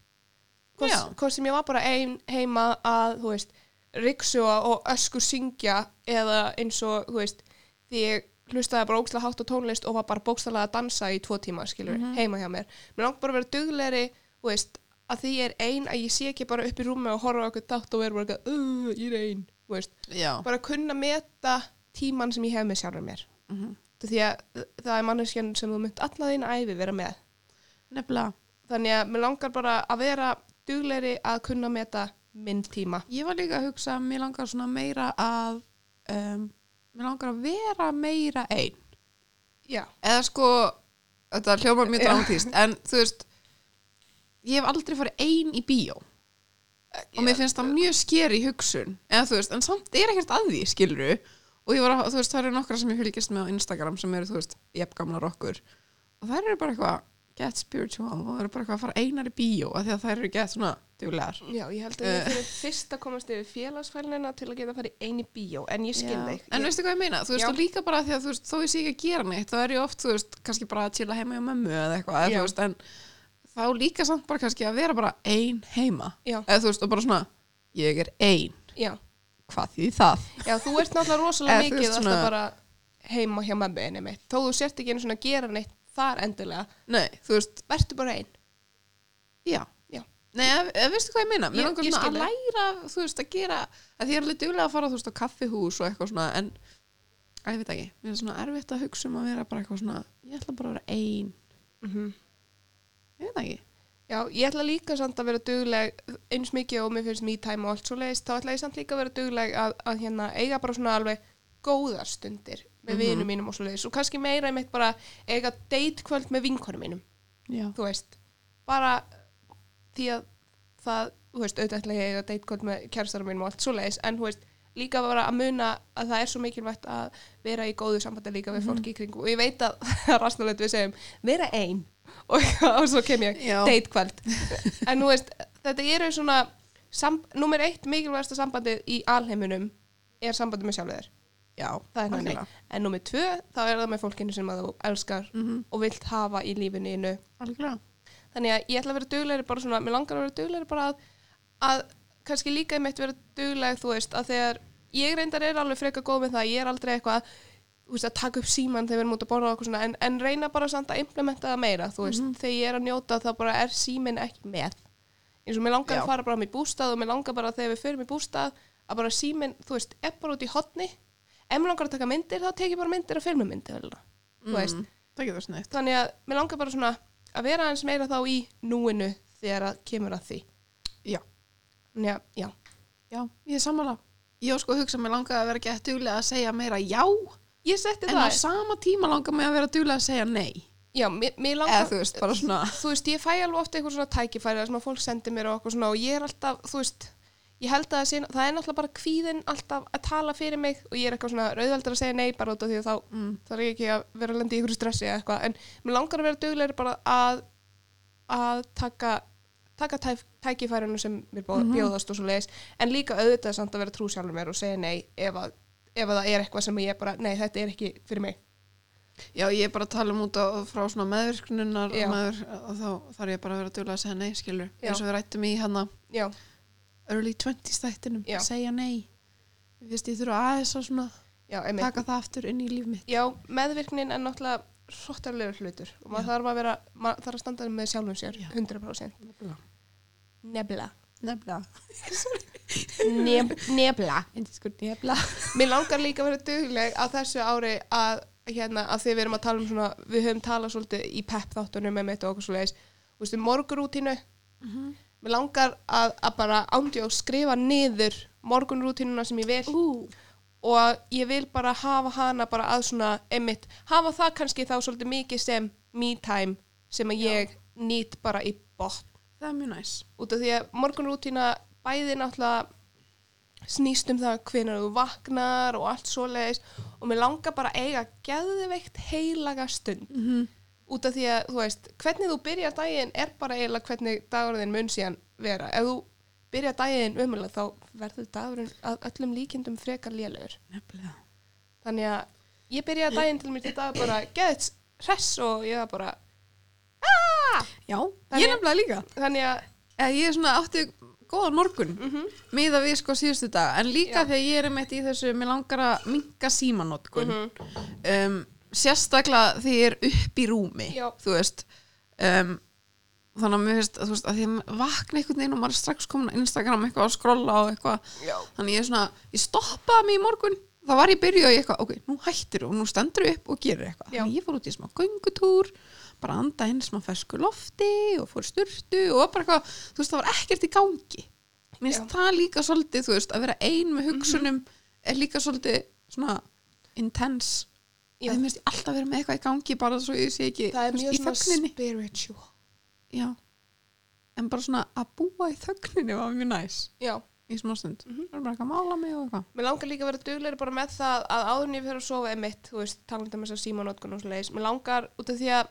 hvort, sem ég var bara ein heima að, þú veist, ryksuga og öskur syngja eða eins og, þú veist, því ég hlustaði bara ógslag hátt á tónlist og var bara bókstæðlega að dansa í tvo tíma, skilur, Mhm. heima hjá mér mér langt bara að vera duglegri, þú veist að því ég er ein, að ég sé ekki bara upp í rúmi og horfa okkur þátt og vera bara eitthvað, uh, ég er ein, þú veist Já. bara að kunna meta tíman sem ég hef með sjálfur mér Mhm. því að það er manneskjan sem þú mynd alla þín æfi vera með Nefnilega. þannig að mér langar bara að vera duglegri að kunna meta minn tíma. Ég var líka að hugsa að mér langar svona meira að, um, mér langar að vera meira einn. já, eða sko þetta hljómar mjög dramatíst en þú veist ég hef aldrei farið ein í bíó. Og mér finnst það mjög skeri hugsun. Eða þú veist, en samt er ekkert að því skiluru og ég var að, þú veist, það eru nokkra sem ég fylgist með á Instagram sem eru, þú veist, jafn gamlar okkur. Og þær eru bara eitthvað get spiritual og það eru bara eitthvað að fara einar í bíó af því að þær eru get svona duglegar já, ég held að ég fyrir fyrst að komast yfir félagsfælnina til að geta að fara í eini bíó en ég skil Já. þig En veistu hvað ég meina? Þú veist, Já. og líka bara því að þú veist, þó ég sé ekki að gera neitt, þá er ég oft, þú veist, kannski bara að chilla heima hjá mömmu eða eitthvað, Já. þú veist, en þá líka samt bara kannski að vera bara ein heima, eða þú veist, og bara svona, ég er ein, já, hvað því það? já, þú ert náttúrulega [LAUGHS] rosalega mikið heima hjá mömmu einni mitt þó þú sért ekki einu svona að gera neitt þar endilega Nei, þú veist, vertu bara ein já. Já. Nei, eða, eða veistu hvað ég meina? Mér Ég- langar ég svona að skil læra, þú veist, að gera, að því ég er alveg duglega að fara, þú veist, á kaffihús og eitthvað svona, en, að ég veit ekki, mér er svona erfitt að hugsa um að vera bara eitthvað svona, ég ætla bara að vera ein, mm ég veit það ekki. Já, ég ætla líka samt að vera dugleg eins mikið og mér finnst me time og allt svo leiðist, þá ætla ég samt líka að vera dugleg að, að hérna, eiga bara svona alveg góðar stundir með Mhm. vinum mínum og svo leiðist og kannski meira einmitt bara eiga date kvöld með vinkonum mínum. Já. þú veist, bara því að það, þú veist, auðvitað eiga date kvöld með kjærstarum mínum og allt svo leiðist en þú veist, líka bara að muna að það er svo mikilvægt að vera í góðu sambandi líka við fólki í kringu og ég veit að [LAUGHS] rasnulegt við segjum, vera ein. [LAUGHS] Og, og svo kem ég Já. date kvöld. [LAUGHS] En þú veist, þetta eru svona sam, nummer eitt mikilvægasta sambandið í alheiminum er sambandið með sjálfur Já, það er algjörlega. en nummer tvö þá er það með fólkinu sem þú elskar Mhm. og vilt hafa í lífinu innu Algjörlega. þannig að ég ætla að vera duglegri bara svona, mér langar að vera duglegri bara að, að kannski líka ég meitt vera dugleg þú veist, að þegar ég reyndar er alveg freka góð með það, ég er aldrei eitthvað þú veist, að taka upp síman þegar við erum út að borða eitthvað svona, en, en reyna bara samt að implementa það meira, þú veist, þegar ég er að njóta þá bara er símin ekki með eins og mér langar Já. að fara bara með bústað og mér langar bara þegar við förum í bústað að bara símin, þú veist, er bara út í hotni ef mér langar að taka myndir, þá tek ég bara myndir og filmumyndir, þú veist. Mm, þannig að mér langar bara svona að vera aðeins meira þá í núinu þegar að kemur að því. Já. að, já, Já, ég er sammála. Ég á sko hugsa að mér langaði að vera gett duglega að segja meira já, en á það. sama tíma langar mig að vera duglega að segja nei. já, mér, mér Eða langar þú veist, þú veist, ég fæ alveg ofta eitthvað svona tækifæri sem að fólk sendir mér og og ég er alltaf, þú veist ég held að sé, það er náttúrulega bara kvíðin alltaf að tala fyrir mig og ég er eitthvað svona rauðveldur að segja nei bara út af því að þá mm, þarf ég ekki að vera að lenda í ykkur stressi eða eitthvað, en mér langar að vera duglegri bara að að taka taka tæf, tækifærinu sem mér Mhm. bjóðast og svo leiðis, en líka auðvitað samt að vera trú sjálfur mér og segja nei ef að, ef að það er eitthvað sem ég bara, nei þetta er ekki fyrir mig. já, ég er bara að tala um út á, frá svona meðvirknunar og, meður, og þá þarf ég bara að vera duglega að segja nei, skilur. Eins og við rættum í hana Já, early 20s þættinum, Já. segja nei. Ég finnst ég þurfa aðeins að svona já, einmitt. taka það aftur inn í líf mitt. Já, meðvirknin er náttúrulega hróttarlegur hlutur og maður Já. þarf að vera, maður þarf að standa með sjálfum sér, Já. 100%. Nebla. Nefnilega. Neb, nebla. Sko nefnilega. Mér langar líka að vera dugleg á þessu ári að, hérna, að því við erum að tala um svona, við höfum talað svolítið í pepp þáttunum með mitt og okkur svo leiðis þú veist, morgurútínu Mhm. Mér langar að, að bara ándjók skrifa niður morgunrútínuna sem ég vil. Ú, og ég vil bara hafa hana bara að svona einmitt, hafa það kannski þá svolítið mikið sem me time sem að ég nýt bara í botn. Það er mjög næs. Út af því að morgunrútína bæði náttúrulega snýst um það hvenær þú vaknar og allt svoleiðis. Og mér langar bara að eiga geðveikt heilaga stund. Mm -hmm. Út af því að þú veist, hvernig þú byrjar daginn er bara eiginlega hvernig dagurinn mun síðan vera. Ef þú byrjar daginn umulega þá verður dagurinn að öllum líkindum frekar lélegur. nefnilega Þannig að ég byrjaði daginn til mér til dag bara geðt hress og ég var bara já, Þannig- ég nefnilega líka þannig að Eða, ég er svona átti góðan morgun mm miða við sko síðustu dag en líka Já. þegar ég er meitt í þessu mér langar að minka símanótkun Mhm. um, sérstaklega þegar ég er upp í rúmi Já. þú veist um, þannig að mér finnst veist, að því að vakna einhvern veginn og maður er strax komin á Instagram eitthvað að skrolla og eitthvað Já. þannig ég er svona, ég stoppaði mig í morgun þá var ég byrjuð og ég eitthvað, ok, nú hættir og nú stendur upp og gerir eitthvað Já. þannig ég fór út í smá göngutúr bara anda inn smá fersku lofti og fór í sturtu og bara eitthvað þú veist, það var ekkert í gangi mér finnst það líka svolítið, þú veist, að vera ein með hugsunum er líka svolítið svona intense Já. það ég alltaf vera með eitthvað í gangi bara svo ég sé ekki það er mjög svona spiritual. já. en bara svona að búa í þögninni var mjög næs Já. í smá stund, Mhm. það er bara eitthvað að mála mig og eitthvað Mér langar líka að vera dugleiri bara með það að áður en ég fyrir að sofa einmitt, þú veist, talandi um þess að símanótkun og svo leiðis. Mér langar út af því að,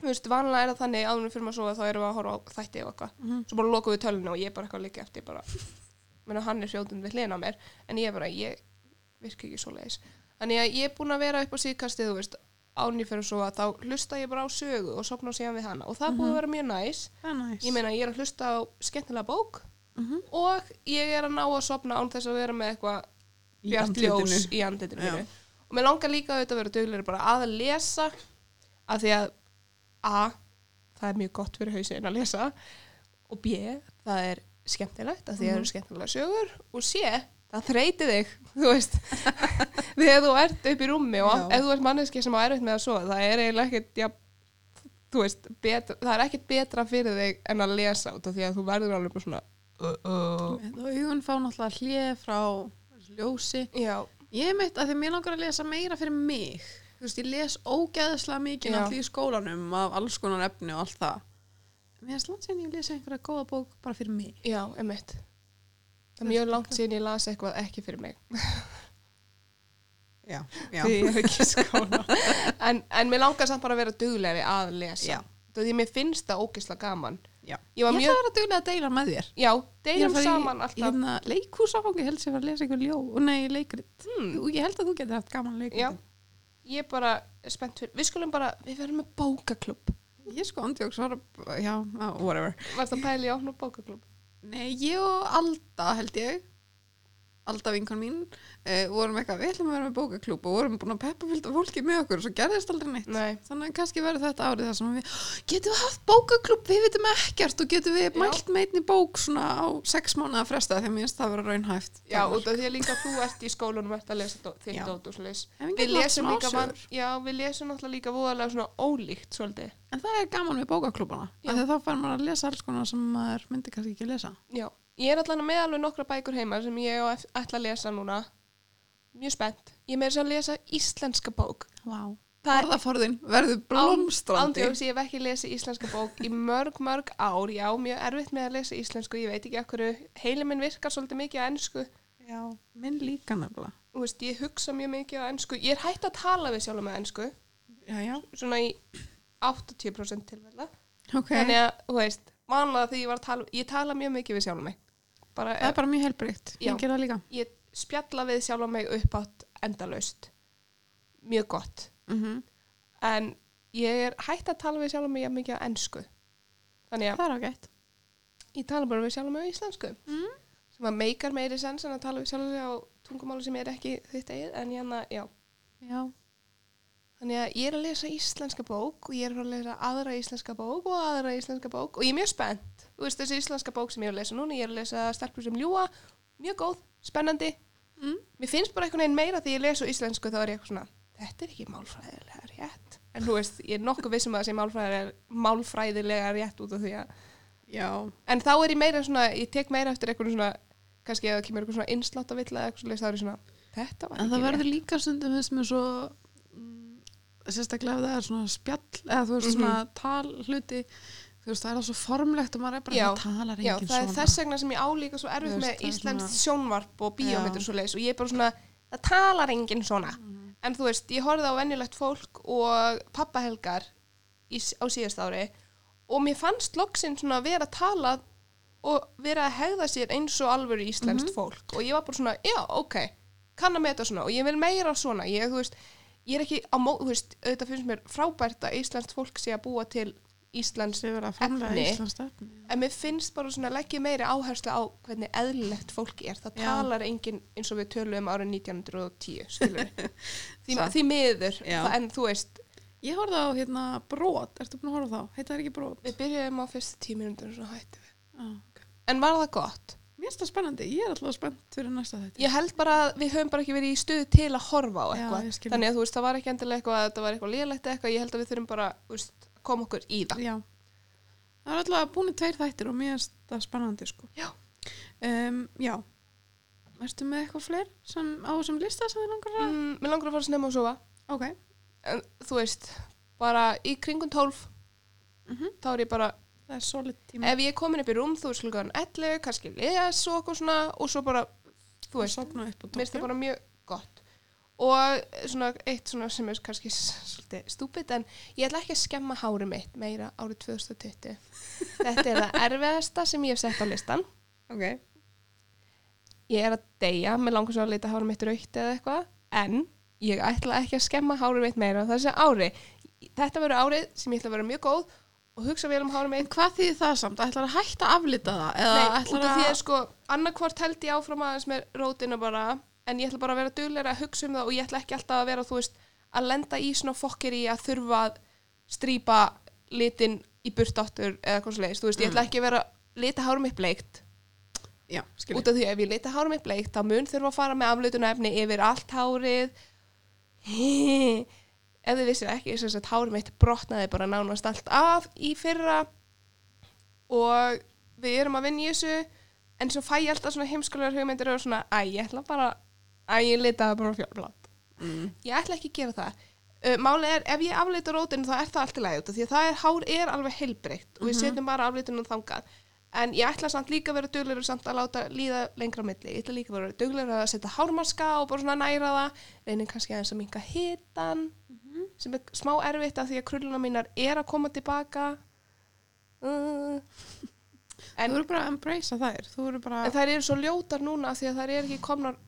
þú veist, vanlega er það þannig áður en við fyrir að sofa þá erum við að horfa á þætti og eitthvað. Mhm. Svo bara lokum við tölunni og ég er bara Þannig að ég er búin að vera upp á síðkastið, þú veist, en ég fyrir að sofa, þá hlusta ég bara á sögu og sopna síðan við hana og það búið að vera mjög næs. næs Ég meina, ég er að hlusta á skemmtilega bók Mhm. og ég er að ná að sopna án þess að vera með eitthvað Í bjart andlitinu. ljós í andlitinu mínu og mér langar líka auðvitað að vera duglegri bara að lesa af því að a, það er mjög gott fyrir hausinn að lesa og b, það er skemmtilegt af því að það eru skemmtilega sögur og c, það þreyti þig þú veist. [LAUGHS] Þegar þú ert upp í rúmi og ef þú ert manneski sem á erfitt með að sofa það er eiginlega ekkert ja, veist, betra, það er ekkert betra fyrir þig en að lesa út af því að þú verður alveg svona uh, uh. og augun fá náttúrulega hlið frá ljósi. Já, ég meitt að því mér langar að lesa meira fyrir mig. Þú veist, ég les ógeðslega mikið náttúrulega í skólanum af alls konar efni og allt það. Mér er slant sem ég lesa einhverja góða bók bara fyrir mig. Já, það er mjög langt síðan ég las eitthvað ekki fyrir mig. Já, já, því ég hef ekki skóla en, en mér langar samt bara að vera duglegri að lesa. Já. Þú því mér finnst það ógislega gaman. Já. Ég var ég mjög- ætla að vera duglega að deila með þér. Já, Ég deilum saman alltaf. hérna, leikhúsafangi held sem var að lesa einhver ljó og nei, leikrit. Hmm, Jú, ég held að þú getur haft gaman leikrit. Já, ég er bara spennt fyrir, við skulum bara við verðum með bókaklub ég sko andjóks var að, já, whatever. Varst að pæla í að opna bókaklub Nei, ég og Alda held ég Alda vinkon mín uh, vorum eitthvað, við ætlum að vera með bókaklúb og vorum búin að peppa fylgta fólki með okkur og svo gerðist aldrei neitt. Nei. þannig að kannski verður þetta árið þar sem við getum við haft bókaklúb, við vitum ekkert og getum við Já. mælt með einni bók svona á sex mánuða fresta? Þegar mér finnst það vera raunhæft. Já, út af því að líka þú ert í skólanum ert að lesa þitt dót og En við lesum líka van, já, við lesum náttúrulega líka voðalega svona ólíkt svolítið. En það er gaman við bókaklúbana af því að þá fær maður að lesa alls konar sem maður myndi kannski ekki lesa. Já, ég er allan með alveg nokkra bækur heima sem ég ætla að lesa núna. Mjög spennt. Ég er með þess að lesa íslenska bók. wow. Orðaforðin verður blómstrandi Ándjóks, ég hef ekki lesið íslenska bók í mörg, mörg ár. Já, mjög erfitt með að lesa íslensku. Ég veit ekki okkur, heili minn virkar svolítið mikið á ennsku. Já, minn líka nefnilega veist, ég hugsa mjög mikið á ennsku. Ég er hægt að tala við sjálf með ennsku, Já, já, svona í 80% tilfella. ok Þannig að, þú veist, vanlega þegar ég var að tala, ég tala mjög mikið við sjálf mig. Bara, Það er bara mjög helbrikt, ég ger það líka. Ég spjalla við sjálf mig upp átt endalaust. Mjög gott. Mm en ég er hægt að tala við sjálf mig jafn mikið á ennsku þannig að Það er ágætt. Ég tala bara við sjálf mig á íslensku. Mm. sem að meikar meiri sens en að tala við sjálf mig á tungumáli sem er ekki þitt eigið en hérna, já. Já, þannig að ég er að lesa íslenska bók og ég er að lesa aðra íslenska bók og aðra íslenska bók og ég er mjög spennt þú veist þessi íslenska bók sem ég er að lesa núna ég er að lesa Stelpur sem ljúa, mjög góð spennandi, mm. mér finnst bara einhvern veginn meira því ég lesa á íslensku þá er ég svona þetta er ekki málfræðilega rétt. En þú veist, ég er nokkuð vissum að það sé málfræðilega, málfræðilega rétt út af því að Já, en þá er ég meira svona, ég tek meira eftir eitthvað svona, kannski ef það kemur eitthvað svona innslátt að villa eða eitthvað svoleiðis, þá er ég svona þetta var en það ekki verður rétt. líka stundum sem er svo mm, sérstaklega ef það er svona spjall eða þú veist Mhm. svona talhluti þú veist það er það svo formlegt og maður er bara Já, það talar Já, það er svona. þess vegna sem ég álíka svo erfitt veist, með er íslenskt sjónvarp og svo leiðis og ég er bara svona, það talar enginn svona. Mhm. en þú veist, ég horfði á venjulegt fólk og pappahelgar í, á síðast ári og mér fannst loksinn svona að vera að tala og vera að hegða sér eins og alvöru íslenskt Mhm. fólk. Og ég var bara svona, já, ok kann að meta svona og ég vil meira svona. Ég, þú veist, ég er ekki á mó, þú veist, auðvitað finnst mér frábært að íslenskt fólk sé að búa til framlega Efni. efni En mér finnst bara svona leggja meiri áherslu á hvernig eðlilegt fólk er. Það Já. talar enginn eins og við tölum árið 1910, skilur við. því, því miður, Já. það, en þú veist, ég horfði á hérna brot, ertu búin að horfa þá? heita það ekki brot? við byrjuðum á fyrstu við. Já, ok. En var það gott? mér finnst það spennandi, ég er alltaf spennt fyrir næsta þetta Ég held bara að við höfum bara ekki verið í stuðu til að horfa á Já, eitthvað. skil. Þannig að þú veist, það var ekki endilega eitthvað að þetta var eitthvað lélegt eitthvað. Ég held að við þurfum bara, þú veist, koma okkur í það. Já. Það er alltaf búin tveir þættir og mér finnst það spennandi sko. Já. Um, já. Erstu með eitthvað fleir sem, á þessum lista sem þið langar að? Mm, mér langar að fara snemma og sofa. Ok. En þú veist, bara í kringum 12, Mm þá er ég bara Það er solid tíma. ef ég er komin upp í rúm, þú veist, klukkan 11, kannski les og eitthvað svona og svo bara, þú veist, Sofna upp og mér finnst það bara mjög og svona eitt svona sem er kannski svolítið stúpid en ég ætla ekki að skemma hári mitt meira árið 2020 þetta er það [LAUGHS] erfiðasta sem ég hef sett á listan Ok. ég er að deyja, með langar svo að leita hári mitt raukt eða eitthvað, en ég ætla ekki að skemma hári mitt meira þessi ári þetta verður árið sem ég ætla að vera mjög góð og hugsa vel um hári mitt En hvað þýðir það samt? Ætlar að hætta að aflita það? Eða Nei, út af því að... að sko annarkvort held ég áfram aðeins með rótina bara en ég ætla bara að vera duglega að hugsa um það og ég ætla ekki alltaf að vera, veist, að lenda í svona fokkir í að þurfa að strýpa litin í burtáttur eða hvað leiðist, þú veist, ég ætla ekki að vera að lita hárum mitt bleikt. Já, út af því að ef ég lita hárum mitt bleikt þá mun þurfa að fara með aflutunarefni yfir allt hárið. [LAUGHS] Ef þið vissir ekki þess að hárum mitt brotnaði bara nánast allt af í fyrra. Og við erum að vinna í þessu en svo fæ ég alltaf svona heimskulegar hugmyndir og svona, æ, ég ætla bara æ, ég lita það bara fjárblad Mm. ég ætla ekki að gera það. Uh, málið er, ef ég aflita rótinu þá er það allt í lagi út því að það er, hár er alveg heilbreytt og við setjum bara aflitunum þangað. En ég ætla samt líka að vera duglegur samt að láta líða lengra á milli. Ég ætla líka að vera duglegur að setja hármaska og bara svona næra það reynir kannski aðeins að minka hitan sem er smá erfitt af því að krulluna mínar er að koma tilbaka. Uh, Þú eru bara að embracea þær. Þú eru bara... en þær eru svo ljótar núna því að þær eru ekki komnar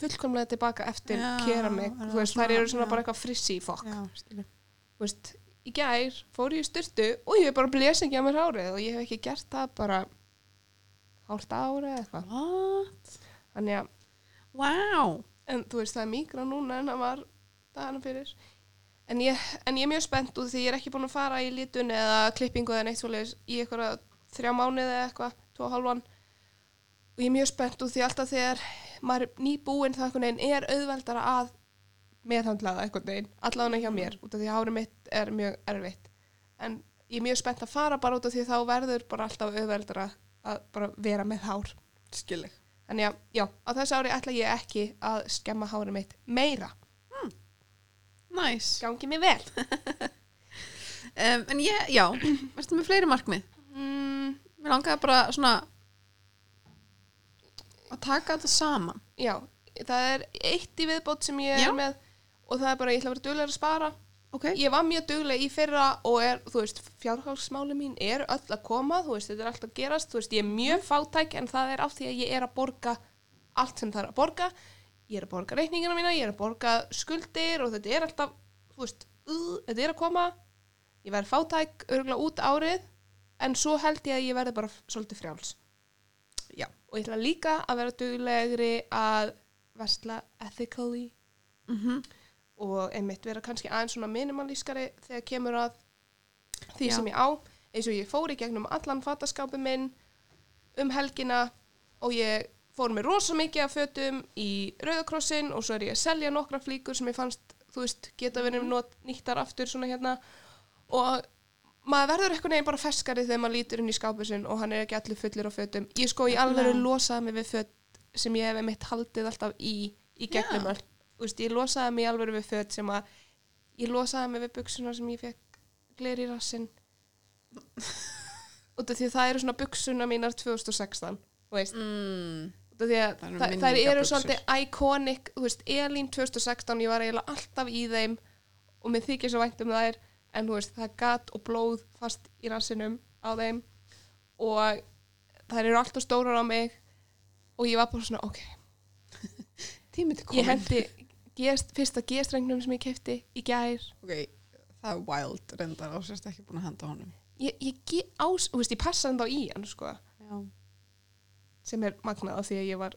fullkomlega tilbaka eftir Já, keramik, er þú veist, þær eru svona- já. bara eitthvað frissi í fokk þú veist, í gær fór ég í styrtu og ég hef bara blés ekki á mér hárið og ég hef ekki gert það bara hálft ári eða eitthvað What? þannig að, Wow. en þú veist, það er mígra núna en það var dagana fyrir en ég, en ég er mjög spennt út því ég er ekki búin að fara í litun eða klippingu eða neitt svoleiðis í eitthvað þrjá mánuði eða eitthvað, tvo hálfan og ég er mjög spennt út því alltaf þegar maður er nýbúinn það einhvern veginn er auðveldara að meðhandla það einhvern veginn, allavega hjá mér út af því að hárið mitt er mjög erfitt en ég er mjög spennt að fara bara út af því þá verður bara alltaf auðveldara að bara vera með hár Skilji. Þannig að, já, á þessu ári ætla ég ekki að skemma hárið mitt meira. Nice. Gangi mig vel. [LAUGHS] Um, en ég, já, [CLEARS THROAT] verður með fleiri markmið? Mm, Mér langaði bara svona að taka þetta saman. já, það er eitt í viðbót sem ég Já. er með og það er bara, ég ætla að vera duglega að spara. Ok. Ég var mjög duglega í fyrra og er, þú veist, fjárhalsmáli mín er öll að koma, þú veist, þetta er allt að gerast, þú veist, ég er mjög fátæk en það er af því að ég er að borga allt sem það er að borga. Ég er að borga reikningina mína, ég er að borga skuldir og þetta er alltaf, þú veist, uh, þetta er að koma. Ég verð fátæk örgulega út árið en svo held ég að ég verði bara svolítið frjáls. Já. Og ég ætla líka að vera duglegri að versla ethically. Mm og einmitt vera kannski aðeins svona minimalískari þegar kemur að því Já. sem ég á. Eins og ég fór í gegnum allan fataskápi minn um helgina og ég fór með rosa mikið af fötum í Rauðakrossin og svo er ég að selja nokkra flíkur sem ég fannst þú veist, geta verið not, nýttar aftur svona hérna. Og maður verður eitthvað neginn bara feskari þegar maður lítur inn í skápið sinn og hann er ekki allir fullir á fötum. Ég sko í alveg losaði mig við fött sem ég hef mitt haldið alltaf í í gegnum þú veist, ég losaði mig alveg við fött sem að ég losaði mig við buksuna sem ég fekk gler í rassinn. [LAUGHS] Út af því að það eru svona buksuna mínar 2016 þú veist, mm. út af því að Það þær, þær eru svolítið iconic, þú veist, Elín 2016 ég var eiginlega alltaf í þeim og mér þykir svo vænt um þær en þú veist, það er gat og blóð fast í rassinum á þeim. Og þær eru alltaf stórar á mig. Og ég var bara svona, ok. [LAUGHS] Tími til ég komin. hendi gest, fyrsta gestrengnum sem ég kefti í gær. Ok, það er wild reyndar og sérst ekki búin að henda honum. Ég, ég, ás, veist, ég passa hann þá í hann sko, já, sem er magnað af því að ég var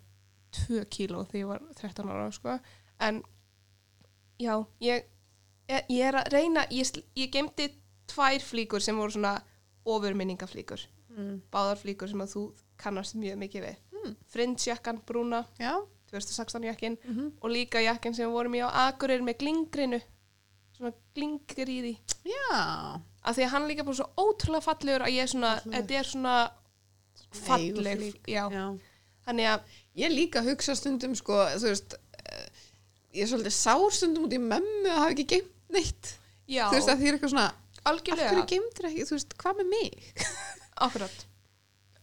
2 kíló þegar ég var 13 ára sko. en já, ég, ég, ég er að reyna ég, ég gemdi tvær flíkur sem voru svona ofurminningaflíkur mm. báðar flíkur sem að þú kannast mjög mikið við Mm. Frinsjakkan brúna já. 2016 jakkin Mm -hmm. og líka jakkin sem vorum í á Akureyri með glingrinu svona glingir í því já, af því að hann líka bara svo ótrúlega fallegur að ég er svona, þetta er svona falleg, já, já. þannig að ég líka hugsa stundum sko, þú veist eh, ég er svolítið sár stundum út í mömmu að hafa ekki geimt neitt. Já, þú veist að því er eitthvað svona af algjörlega hverju geimtir ekki, þú veist, hvað með mig? [LAUGHS] Akkurat.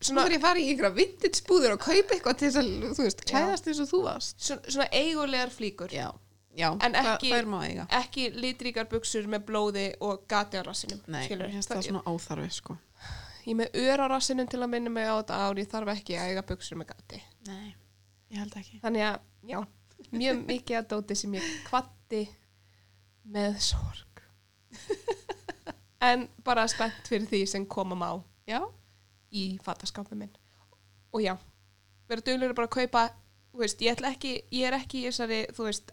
Svona þarf ég að fara í ykkur vintage búður og kaupa eitthvað til þess að, þú veist, klæðast eins og þú varst. Svona, svona eigulegar flíkur. Já, já, En það, ekki- það er má eiga. ekki litríkar buksur með blóði og gati á rassinum nei, skilurðu. mér finnst það svona óþarfi sko. Ég er með ör á rassinum til að minna mig á þetta ár ég þarf ekki að eiga buksur með gati. Nei, ég held ekki. Þannig að, já, mjög mikið að dóti sem ég kvatti með sorg. [LAUGHS] En bara spennt fyrir því sem koma má já, í fataskápum minn. Og já, vera duglegur bara að kaupa þú veist, ég ætla ekki, ég er ekki í þessari, þú veist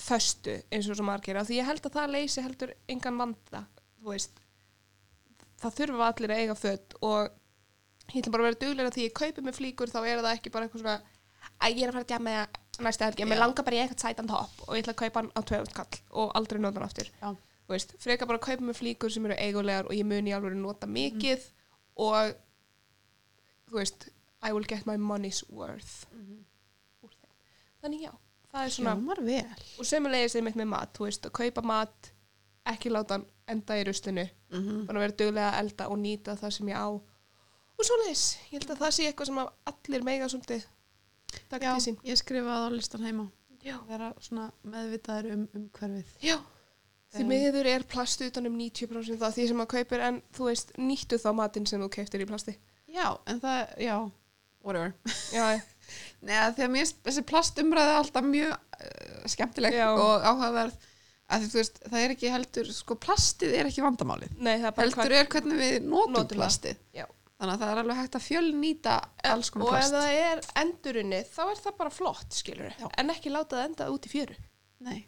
föstu eins og svo margir, af því ég held að það leysi heldur engan vanda, þú veist. Það þurfa allir að eiga fött og ég ætla bara að vera duglegur að því ég kaupi með flíkur þá er það ekki bara eitthvað svona að ég er að fara að djama með næsta helgi, mér Já. langar bara í eitthvað sætan topp og ég ætla að kaupa hann á tvöfund kall og aldrei nota hann aftur. Frekar bara að kaupa með flíkur sem eru eigulegar og ég muni alveg nota mikið og þú veist, I will get my money's worth úr þeim. Þannig já, það er svona og sömulegis er mitt með mat, þú veist, að kaupa mat ekki láta hann enda í rustinu mm -hmm. bara vera duglega að elda og nýta það sem ég á. Og svoleiðis, ég held að það sé eitthvað sem að allir mega svolítið taka já, til sín. ég skrifaði á listan heima. Já. vera svona meðvitaður um, um hverfið Já, því miður er plast utan um 90% það því sem maður kaupir en þú veist, nýttu þá matinn sem þú kauptir í plasti. Já, en það, já, whatever. Já, [LAUGHS] Nei, að því að mér þessi plastumræði alltaf mjög uh, skemmtileg Já. og áhugaverð. Því, þú veist, það er ekki heldur sko, plastið er ekki vandamálið. Nei, það er bara heldur er hvernig við notum, Notum plastið. Já. Þannig að það er alveg hægt að fjölnýta alls konar og ef plast. það er endurunni þá er það bara flott, skilur Já. en ekki láta það enda út í fjöru. Nei,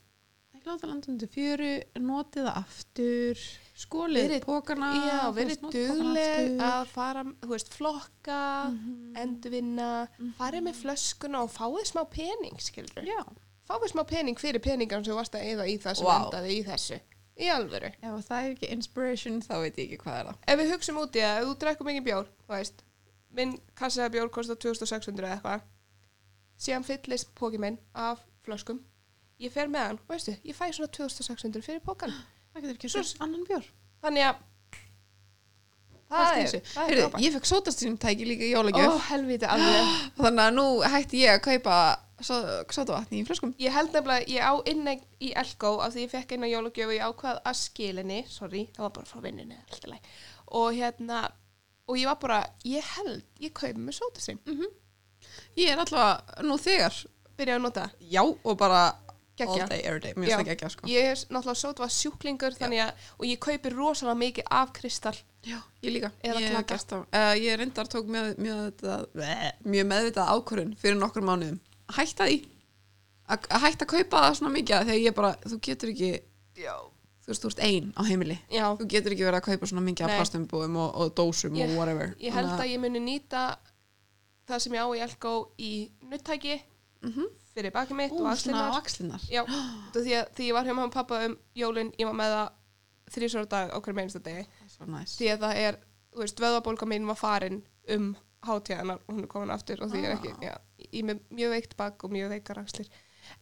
ekki láta landa undir fjöru notið það aftur skólið pókana Já, verið dugleg að fara, þú veist, flokka Mhm. endurvinna, farið með flöskuna og fáið smá pening, skilur Já, fáið smá pening fyrir peningan sem þú varst að eyða í það sem Vá. endaði í þessu í alvöru. Ef það er ekki inspiration þá veit ég ekki hvað er það. Ef við hugsum út í það, ef þú drekkum mikið bjór þú veist, minn kassaða bjór kostar 2600 eða eitthvað síðan fyllist póki minn af flöskum. Ég fer með hann, veistu, ég fæ svona 2600 fyrir pókan Það getur ekki Svo- svo annan bjór. Þannig að það er, það er Heyrðu, frábært. Ég fekk sótastínum tæki líka í ó, jólagjöf helviti alveg. [GASPS] Þannig að nú hætti ég að kaupa sótavatni í flöskum ég held nefnilega, ég á inni í Elko af því ég fekk jólagjöf og ég ákvað að skilinni, sorry, það var bara frá leið, og hérna og ég var bara, ég held ég kaupi með sótastream, Ég er alltaf nú þegar byrja að nota. Já og bara all day, every day. Mér finnst það geggja sko. Ég er náttúrulega sótva sjúklingur þannig að, og ég kaupi rosalega mikið af kristall. Já, ég líka. Ég, uh, ég reyndar tók mjög, mjög, mjög meðvitað ákvörun fyrir nokkur mánuðum Hætta því að að hætta að kaupa það svona mikið að ég bara, þú getur ekki já, þú veist, þú ert ein á heimili. Já. Þú getur ekki verið að kaupa svona mikið af Nei. plastumbúum og, og dósum Ég- og whatever. ég held að ég muni nýta það sem ég á í Elko í nuttæki Mhm. fyrir bakið mitt Ú, og axlinnar því að því ég var hjá mamma og pappa um jólin, ég var með það þrísvara dag á hverjum einasta degi. Næs. Því að það er, þú veist, vöðabólka mín var farin um hátíðanar og hún er komin aftur og því er ekki, Ah. já, ég með mjög veikt bak og mjög veikar axlir.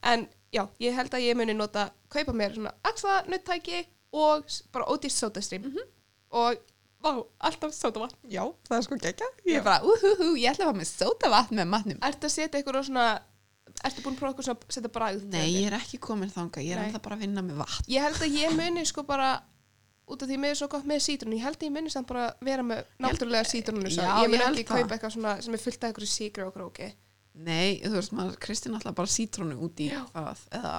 En já, ég held að ég muni nota kaupa mér svona axla nuttæki og bara ódýrt sótastrím Mhm. og, vá, alltaf sótavatn Já, það er sko geggja Já. Ég er bara, úhúhú, ég ætla að fá með sótavatn með matnum. Ertu að setja eitthvað svona Ertu búin að prófa eitthvað svona setja bragð Nei, ég er ekki komin þanga, ég er alltaf bara að vinna með vatn. Ég held að ég muni sko bara út af því mér er svo gott með sítrun ég held að ég muni samt bara vera með náttúrulega sítrunu Já, ég held ekki kaupa eitthvað svona sem er fullt af eitthvað síkri og króki. Nei, þú veist, maður Kristín alltaf bara sítrónu út í Já. það eða,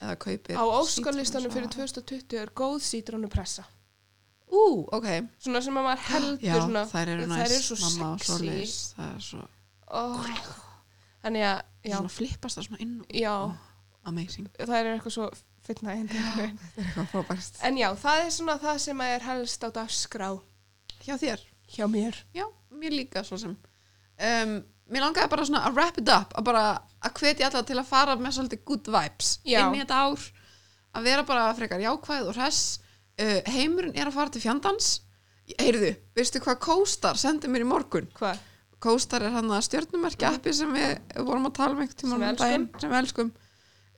eða kaupir á óskalistanum fyrir sítrónusafa. 2020 er góð sítrunu pressa Ú, ok. Svona sem að maður heldur Já, svona þær eru næs, þær eru svo mamma og svoleiðis Það er svo, oh. þannig að svona flippast það svona inn og- já. Ó, Amazing. Það er eitthvað svo frábært. En já, það er svona það sem er helst á dagskrá Hjá þér? hjá mér? Já, mér líka svo sem. Um, Mér langaði bara svona að wrap it up að bara að hvetja alla til að fara með svolítið good vibes Já. inn í þetta ár. Að vera bara frekar jákvæð og hress. Uh, heimurinn er að fara til fjandans. Heyrðu, veistu hvað Kóstar sendi mér í morgun? hvað? Kóstar er hann að stjörnumerki appi sem við vorum að tala um einhvern við um sem við elskum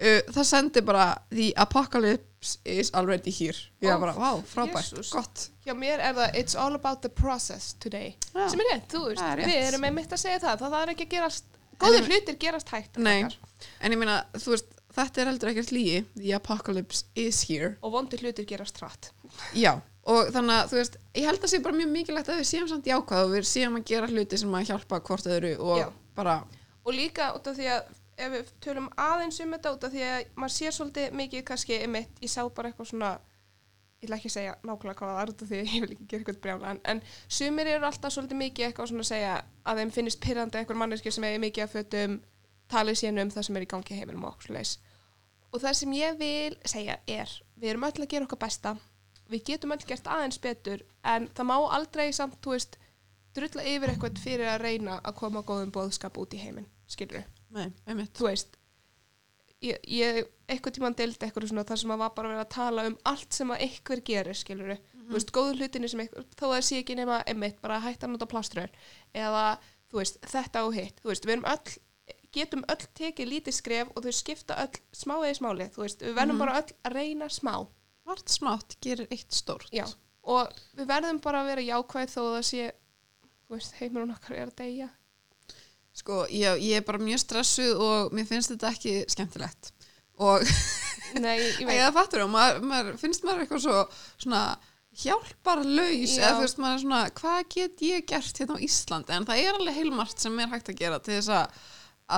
uh, það sendi bara the apocalypse is already here ég Ó, var bara, vá, frábært, Jesús. gott hjá mér er það it's all about the process today Já. sem er rétt, þú veist, Það er rétt. við erum einmitt að segja það það er ekki að gerast, En góðir ég- hlutir gerast hægt Nei, krakkar. en ég meina, þú veist, þetta er heldur ekkert lígi the apocalypse is here og vondir hlutir gerast hratt já, og þannig að, þú veist, ég held að sé bara mjög mikilvægt að við séum samt jákvæð og við séum að gera hluti sem að hjálpa hvort öðru og Já. bara, og líka út af því að ef við tölum aðeins um þetta út af því að maður sér svolítið mikið kannski einmitt, ég sá bara eitthvað svona ég ætla ekki að segja nákvæmlega hvað það er út af því [LAUGHS] ég vil ekki gera eitthvað brjálan en sumir eru alltaf svolítið mikið eitthvað svona að segja að þeim finnist pyrrandi eitthvað manneskir sem er mikið að fötum talið síðan um það sem er í gangi heiminum og okkur og það sem ég vil segja er við erum öll að gera okkar besta við getum öll gert aðeins betur en það má aldrei samt, þú veist drulla að að út nei, einmitt. Þú veist ég, ég eitthvað tímann deildi eitthvað svona þar sem að var bara verið að tala um allt sem að eitthvað gerir skilur þú veist, góðu hlutinni sem eitthvað þó að það sé ekki nema einmitt, bara að hætta að nota plaströr eða, þú veist, þetta og hitt. Þú veist, við erum öll getum öll tekið lítið skref og þau skipta öll smá eða smáli, þú veist, við verðum Mhm. bara öll að reyna smá. Vart smátt gerir eitt stórt. Já. og við verðum bara að vera jákvæð þó að það sé þú veist, heimurinn okkar er að deyja Sko, ég, ég er bara mjög stressuð og mér finnst þetta ekki skemmtilegt. Og [LAUGHS] Nei, ég veit, það fattur og maður, maður finnst maður eitthvað svo svona hjálparlaus Já. eða veist maður svona hvað get ég gert hérna á Íslandi? En það er alveg heilmart sem er hægt að gera til þess að,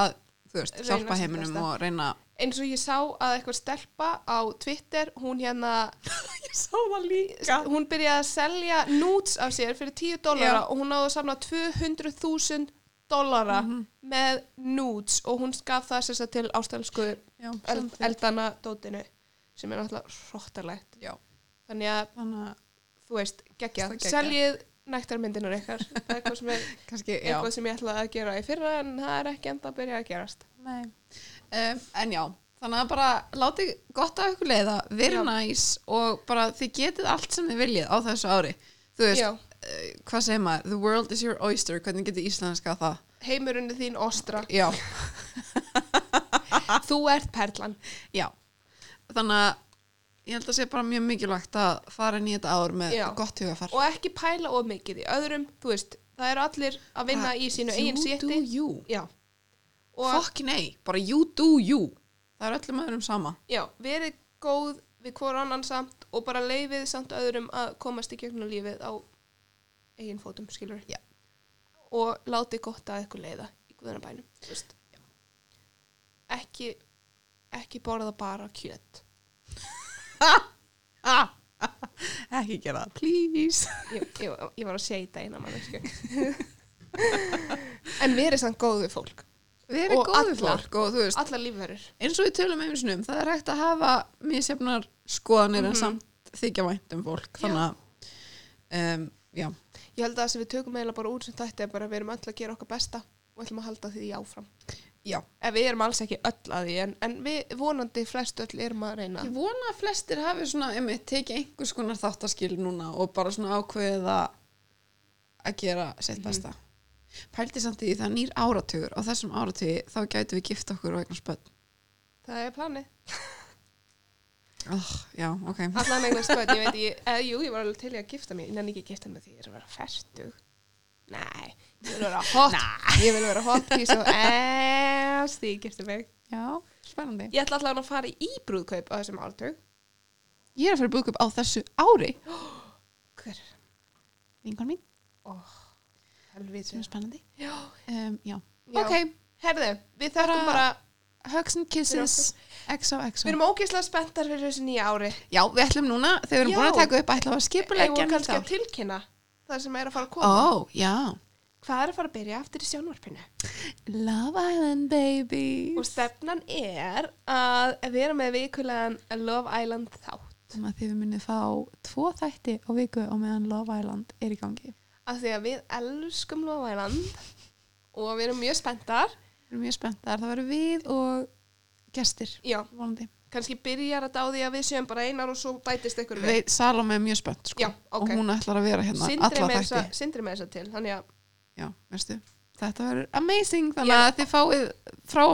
að þú veist, Reyna hjálpa heiminum og reyna eins og ég sá að eitthvað stelpa á Twitter, hún hérna [LAUGHS] ég sá það líka. Hún byrjaði að selja nudes af sér fyrir 10 dollara Já. og hún náði að samla 200.000 dollara Mhm. með nudes og hún gaf það sér til ástælsku eld, eldana dótinu sem er náttúrulega hróttarlegt Já, þannig að þannig að þú veist, geggjað. seljið næktarmyndinar ykkar [LAUGHS] það er eitthvað sem, er, kannski, já eitthvað sem ég ætlaði að gera í fyrra en það er ekki enda að byrja að gerast. Um, en já, þannig að bara láti gott af ykkur leiða, veri Já. næs og bara þið getið allt sem þið viljið á þessu ári þú veist, Já. Uh, hvað segir maður? The world is your oyster, hvernig getur íslenska það? Heimurinn er þín ostra, já, [LAUGHS] þú ert perlan. Já. Þannig að ég held að sé bara mjög mikilvægt að fara þetta ár með Já. gott hugafar og ekki pæla of mikið í öðrum. Þú veist, það eru allir að vinna í sínu eigin you do sétti you. Já, og fucking ei, bara you do you. Það er öllum öðrum sama. Já, verið góð við hvort annan samt og bara leifið samt öðrum að komast í gegnum lífið á eigin fótum, skilur Já. og láti gott að ykkur leiða í guðanabænum ekki ekki borða bara kjöt. [LAUGHS] Ekki gera það, please. Ég, ég, ég var að segja þetta eina mannesku en verið samt góð við fólk. Verið Og góðu fólk og þú veist allar lífverður eins og við tölum einu sinum, það er hægt að hafa misjafnar skoðanir Mhm. en samt þykja vænt um fólk. Þannig að um, já, Ég held að það sem við tökum eiginlega bara úr sem þetta er bara að við erum öll að gera okkar besta og ætlum að halda því áfram. Já. En við erum alls ekki öll að því, en, en við vonandi flest öll erum að reyna. Ég vona að flestir hafi svona, einmitt, tekið einhvers konar þáttaskil núna og bara svona ákveðið að gera sitt besta. Pældi samt í það nýr áratugur og þessum áratugi þá gætu við gift okkur og eignast börn. Það er planið. Oh, já, ok. Allan eignast börn, ég veit ég, eða jú, ég var alveg til í að gifta mig, en ekki að gifta mig því ég er að vera færtug. Nei, ég vil vera hot, ég vil vera hot, því svo eðst því ég gifta mig. Já, spennandi. Ég ætla allavega að fara í brúðkaup á þessum ártug. Ég er að fyrir búðkup á þessu ári. [GASPS] Hver? Vingan mín, sem er spennandi. Já. Um, já. Já. Ok, Herðu, við Bara- bara, hugs and kisses, XOXO. við erum ógeðslega spenntar fyrir þessu nýja ári. Já, við ætlum núna, þegar við erum Já. búin að taka upp, ætlum við að skipulegja við kannski nýtt að tilkynna það sem er að fara að Ó, koma. já. Hvað er að fara að byrja aftur í sjónvarpinu? Love Island baby. Og stefnan er að vera með vikulegan Love Island þátt. Sem að þið munið fá tvo þætti á viku á meðan Love Island er í gangi. Af því að við elskum Love Island og við erum mjög spenntar. Við erum mjög spenntar. Það verður við og gestir, Já, vonandi. kannski byrjar þetta á því að við séum bara einar og svo bætist ykkur við. Við, Salome er mjög spennt, sko. Já, ok. Og hún ætlar að vera hérna Sindri alla með, þætti. þessa, sindri með þessa til, þannig að Já, veistu. Þetta verður amazing. Þannig að þið fáið frá